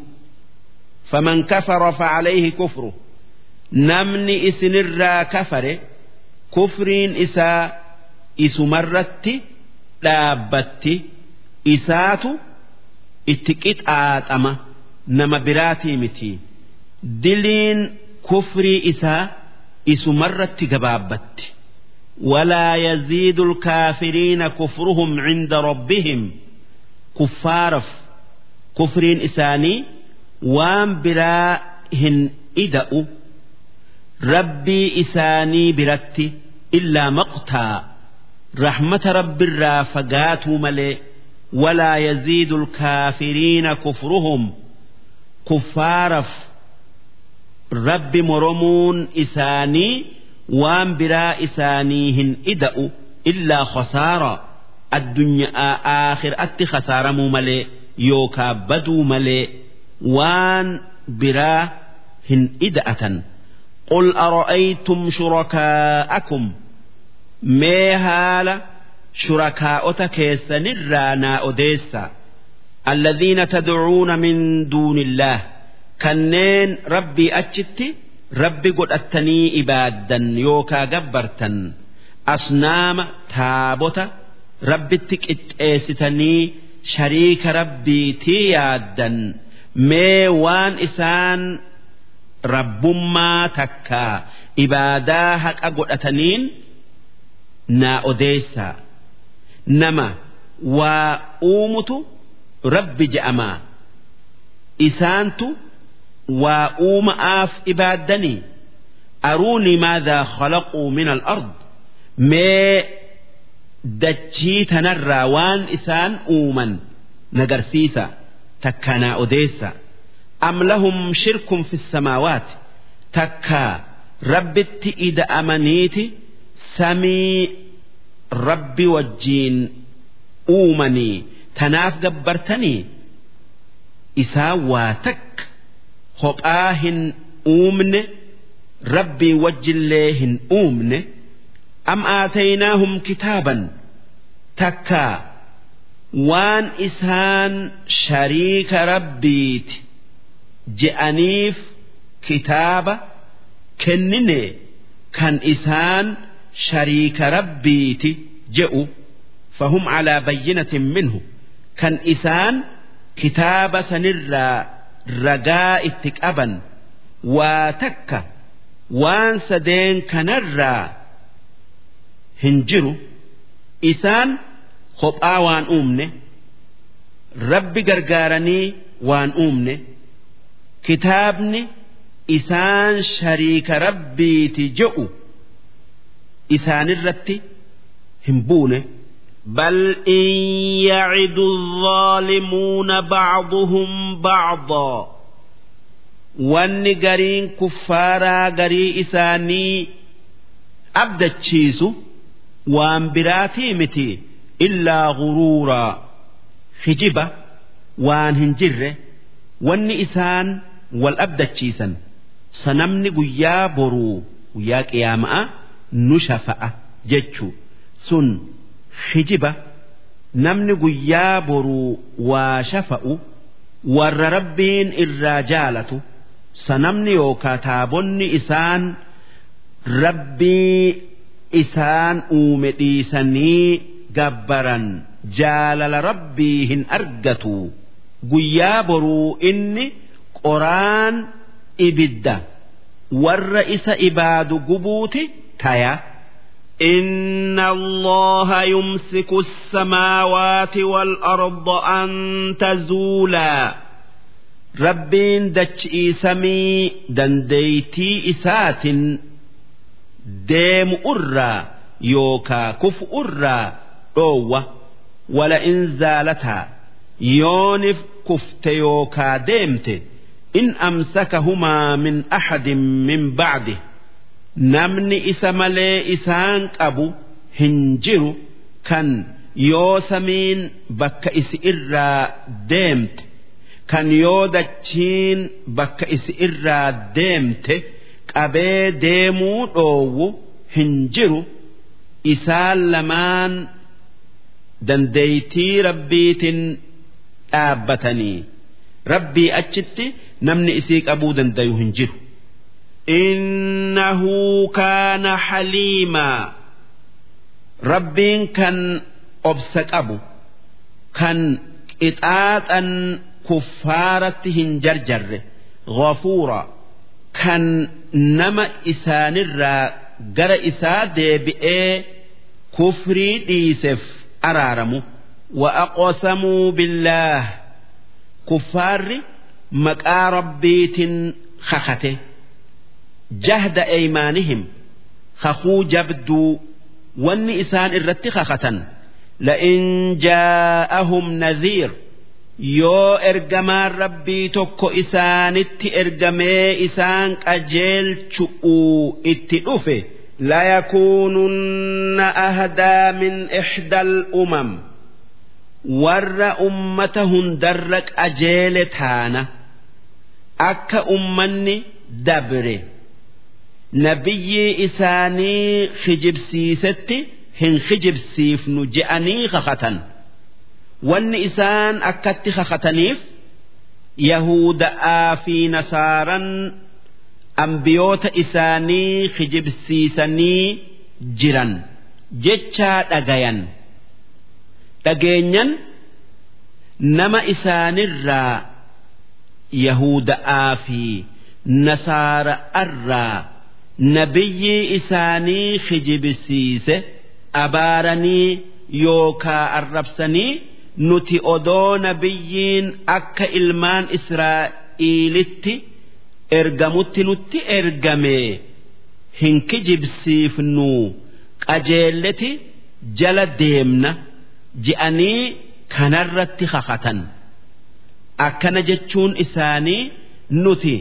faman kafara facalayhi kufru namni isinirraa kafare kufriin isaa isumarratti dhaabbatti isaatu itti qixaaxama nama biraatii miti diliin kufrii isaa isumarratti gabaabbatti ولا يزيد الكافرين كفرهم عند ربهم كفارف كفرين إساني وان براهن إدأ ربي إساني برتي إلا مقتا رحمة رب الرافقات ملئ ولا يزيد الكافرين كفرهم كفارف رب مرمون إساني waan biraa isaanii hin ida'u illaa khasaara addunyaa aakhiraatti khasaaramuu malee yookaa baduu malee waan biraa hin ida'atan qul ara'aytum shurakaa'akum mee haala shurakaa'ota keessanirraa naa odeessa. alladhiina tadcuuna min duuni illaah kanneen rabbii achitti rabbi godhattanii ibaaddan yookaa gabbartan. Asnaama taabota rabbitti qixxeessitanii shariika rabbiitii yaaddan. Mee waan isaan rabbummaa takkaa ibaadaa haqa godhataniin naa odeessaa nama waa uumutu rabbi je'amaa. Isaantu waa uuma'aaf ibaaddanii aruunii maadaa khalaquu min al-ard mee dachii tanarraa waan isaan uuman nagarsiisa takkanaa odeessa. Am lahum shirkun fi samaawaati takkaa rabbitti ida'amaniiti samii rabbi wajjiin uumanii tanaaf gabbartanii isaan waa takka kophaa hin uumne rabbii wajjillee hin uumne am aataynaahum kitaaban takkaa waan isaan shariika rabbiiti je'aniif kitaaba kennine kan isaan shariika rabbiiti je'u fahum calaa bayyinatin minhu kan isaan kitaaba sanirraa ragaa itti qaban waa takka waan sadeen kanarraa hin jiru isaan kophaa waan uumne rabbi gargaaranii waan uumne kitaabni isaan shariika rabbiiti je'u isaanirratti hin buune. بل إن يعد الظالمون بعضهم بعضا wanni gariin kuffaaraa garii isaanii abdachiisu waan biraatii miti illaa guruuraa hijiba waan hin jirre wanni isaan wal abdachiisan sanamni guyyaa boruu guyyaa qiyaama'a nu shafa'a jechuu. Sun hijiba namni guyyaa boruu waa shafa'u warra rabbiin irraa jaalatu sanamni yookaa taabonni isaan rabbii isaan uume dhiisanii gabbaran jaalala rabbii hin argatu. Guyyaa boruu inni qoraan ibidda warra isa ibaadu gubuuti taya. إن الله يمسك السماوات والأرض أن تزولا ربين دتشي سمي دنديتي إسات ديم أرى يوكا كف أرى أوة ولئن زالتا يونف كفت يوكا ديمت in amsakahumaa min axadin min bacdi namni isa malee isaan qabu hin jiru kan yoo samiin bakka isi irraa deemte kan yoo dachiin bakka isi irraa deemte qabee deemuu dhoowwu hin jiru isaan lamaan dandeeytii rabbiitin dhaabbatanii rabbii achitti namni isii qabuu dandayu hin jiru. إنه كان حليما ربين كان أبسك أبو كان إطاعة كفارتهن جرجر غفورا كان نما إسان الرا جر إساد بئي كفري ديسف أرارمو وأقسموا بالله كفار مكا ربيت خخته جهد أيمانهم خخو جبدوا واني إسان الرت خخة لئن جاءهم نذير yoo ergamaan rabbii tokko isaanitti ergamee isaan qajeelchu'uu itti dhufe layakuununna ahdaa min ixdal umam warra ummata hundarra qajeele taana akka ummanni dabre Nabiyyii isaanii kijibsiisetti hin kijibsiifnu je'anii kakatan. wanni isaan akkatti kakataniif yahuda'aa fi nasaaran ambiyoota isaanii kijibsiisanii jiran jechaa dhagayan dhageenyan nama isaanirraa yahuda'aa fi nasaara'arraa nabiyyii isaanii kijibsiise abaaranii yookaa arrabsanii nuti odoo nabiyyiin akka ilmaan israa'iilitti ergamutti nutti ergame hin kijibsiifnu. Qajeelleti jala deemna ji'anii kanarratti kakatan. Akkana jechuun isaanii nuti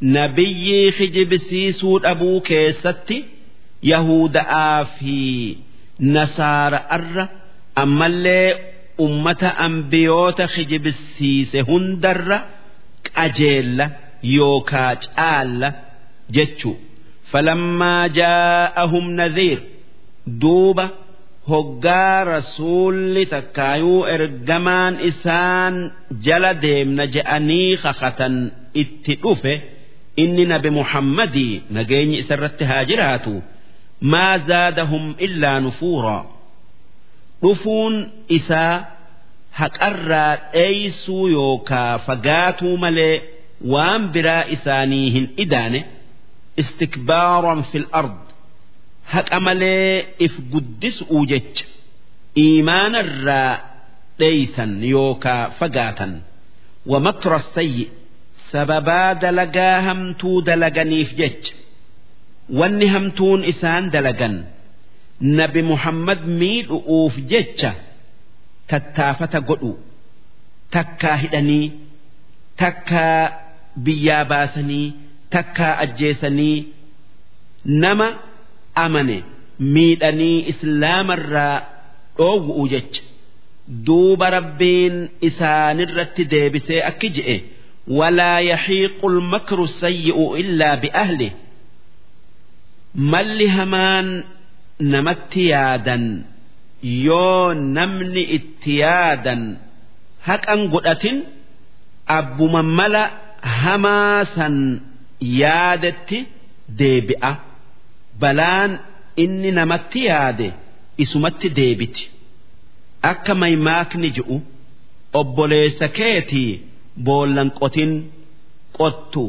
nabiyyii kijibsiisuu dhabuu keessatti yahuda'aa fi nasaara'arra ammallee ummata ambiyoota kijibsiise hundarra qajeella yookaa caalla jechu. Falammaa jaa'ahum nadhiir duuba hoggaa rasuulli takkaayuu ergamaan isaan jala deemna je'anii kakatan itti dhufe inni nabi muhammadii nageenyi isarratti haa jiraatu maa zaadahum illaa nufuuraa dhufuun isaa haqarraa dheeysuu yookaa fagaatuu malee waan biraa isaanii hin idaane istikbaaran fil ard. Haqa malee if guddisuu jecha iimaanarraa dheeysan yookaa fagaatan. Wamakra sayyi sababaa dalagaa hamtuu dalaganiif jecha. Wanni hamtuun isaan dalagan nabi muhammad miidhu'uuf jecha tattaafata godhu. Takkaa hidhanii takkaa biyyaa baasanii takkaa ajjeesanii nama amane miidhanii islaamarraa dhoowwu'u jecha. Duuba rabbiin isaanirratti deebisee akki je'e sayyi'u illaa bi'ahlih malli hamaan namatti yaadan yoo namni itti yaadan haqan godhatin abbuma mala hamaa san yaadetti deebi'a balaan inni namatti yaade isumatti deebiti akka maymaakni je'u obboleessa keetii boollan qotin qottu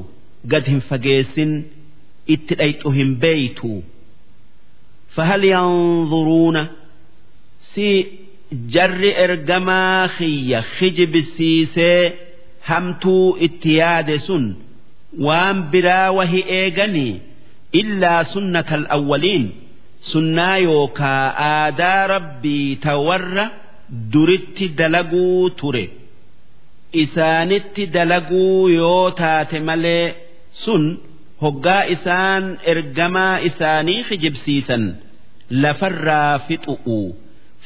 gad hin fageessin itti dhayxu hin beeytu فهل ينظرون سي جر إرجما خي خجب سيسي همتو اتياد سن وان برا وهي إيغني إلا سنة الأولين سنة يوكا آدا ربي تور درت دلقو تري isaanitti dalaguu yoo taate malee sun hoggaa isaan ergamaa isaanii kijibsiisan lafarraa fixu'u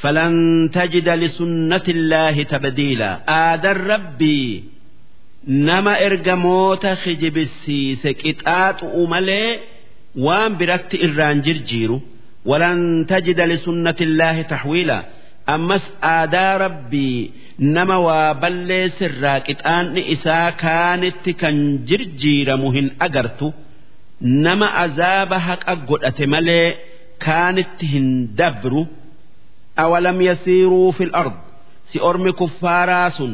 falan tajida lisunnati illaahi tabdiila. Aadan rabbii nama ergamoota kijibsiise qixaaxu'u malee waan biratti irraan jirjiiru. Walan tajida lisunnati illaahi taxwiila ammas aadaa rabbii nama waa balleessirraa qixaanni isaa kaanitti kan jirjiiramu hin agartu nama azaaba haqa godhate malee kaanitti hin dabru awalam yasiiruu fil ard si ormi kuffaaraa sun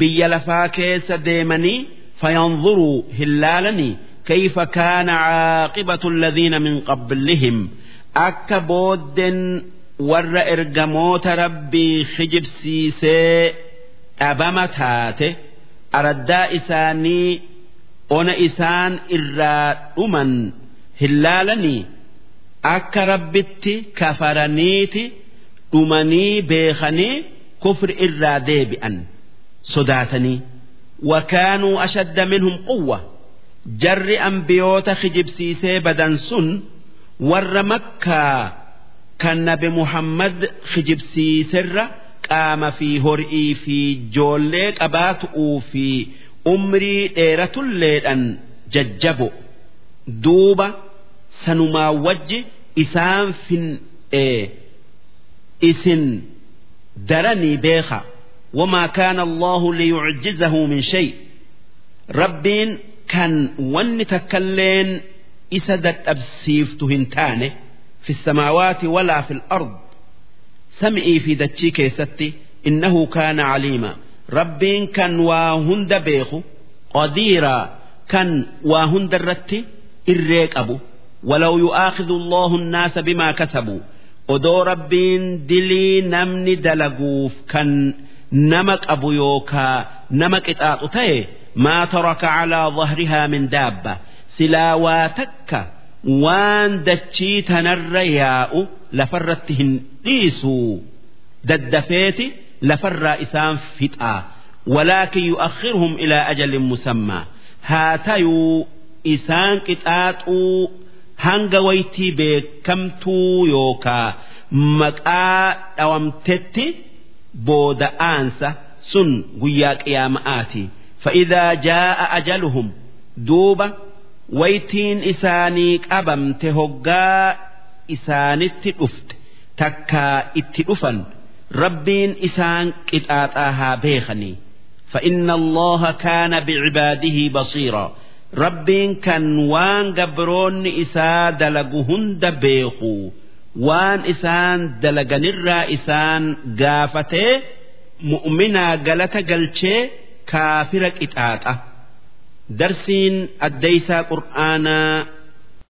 biyya lafaa keessa deemanii fayanzuruu hin laalanii كيف كان عاقبة الذين من قبلهم أكا بودن warra ergamoota rabbii kijibsiisee dhabama taate araddaa isaanii ona isaan irraa dhuman hin laalanii akka rabbitti kafaraniiti dhumanii beekanii kufri irraa deebi'an sodaatanii وكانوا أشد منهم قوة جر أنبيوت خجبسيسي بدن سن ور مكة kan nabi Muhammad kijibsiiserra qaama fi hor'ii fi ijoollee qabaatu'uu fi umrii dheeratulleedhaan jajjabo duuba sanumaa wajji isaan fin'ee isin daranii beeka. Wamaa kaana allahu liyucjizahu min shay. Rabbiin kan wanni takkailleen isa dadhabsiiftu hin taane. في السماوات ولا في الأرض سمعي في دتشي كيستي إنه كان عليما ربين كان واهند بيخو قديرا كان واهند الرتي الريك أبو ولو يؤاخذ الله الناس بما كسبوا odoo rabbiin dilii namni dalaguuf kan nama qabu yookaa nama qixaaxu ta'e maa taraka calaa dhahrihaa min daabba silaa waa takka waan dachii tanarra yaa'u lafarratti hin dhiisu daddafeeti lafarraa isaan fixaa. Walaakin yu'akhirhum ilaa ajalin musammaa haa tayuu isaan qixaaxuu hanga waytii beekamtuu yookaa maqaa dhawamtetti booda aansa sun guyyaa qiyaama'aati. Fa'idaa jaa'a ajaluhum duuba waytiin isaanii qabamte hoggaa isaanitti dhufte takkaa itti dhufan rabbiin isaan qixaaxaa haa beekanii فإن الله كان بعباده بصيرا rabbiin kan waan gabroonni isaa dalagu hunda beeku waan isaan dalaganirraa isaan gaafatee mu'minaa galata galchee kaafira qixaaxa darsiin addeysaa qur'aanaa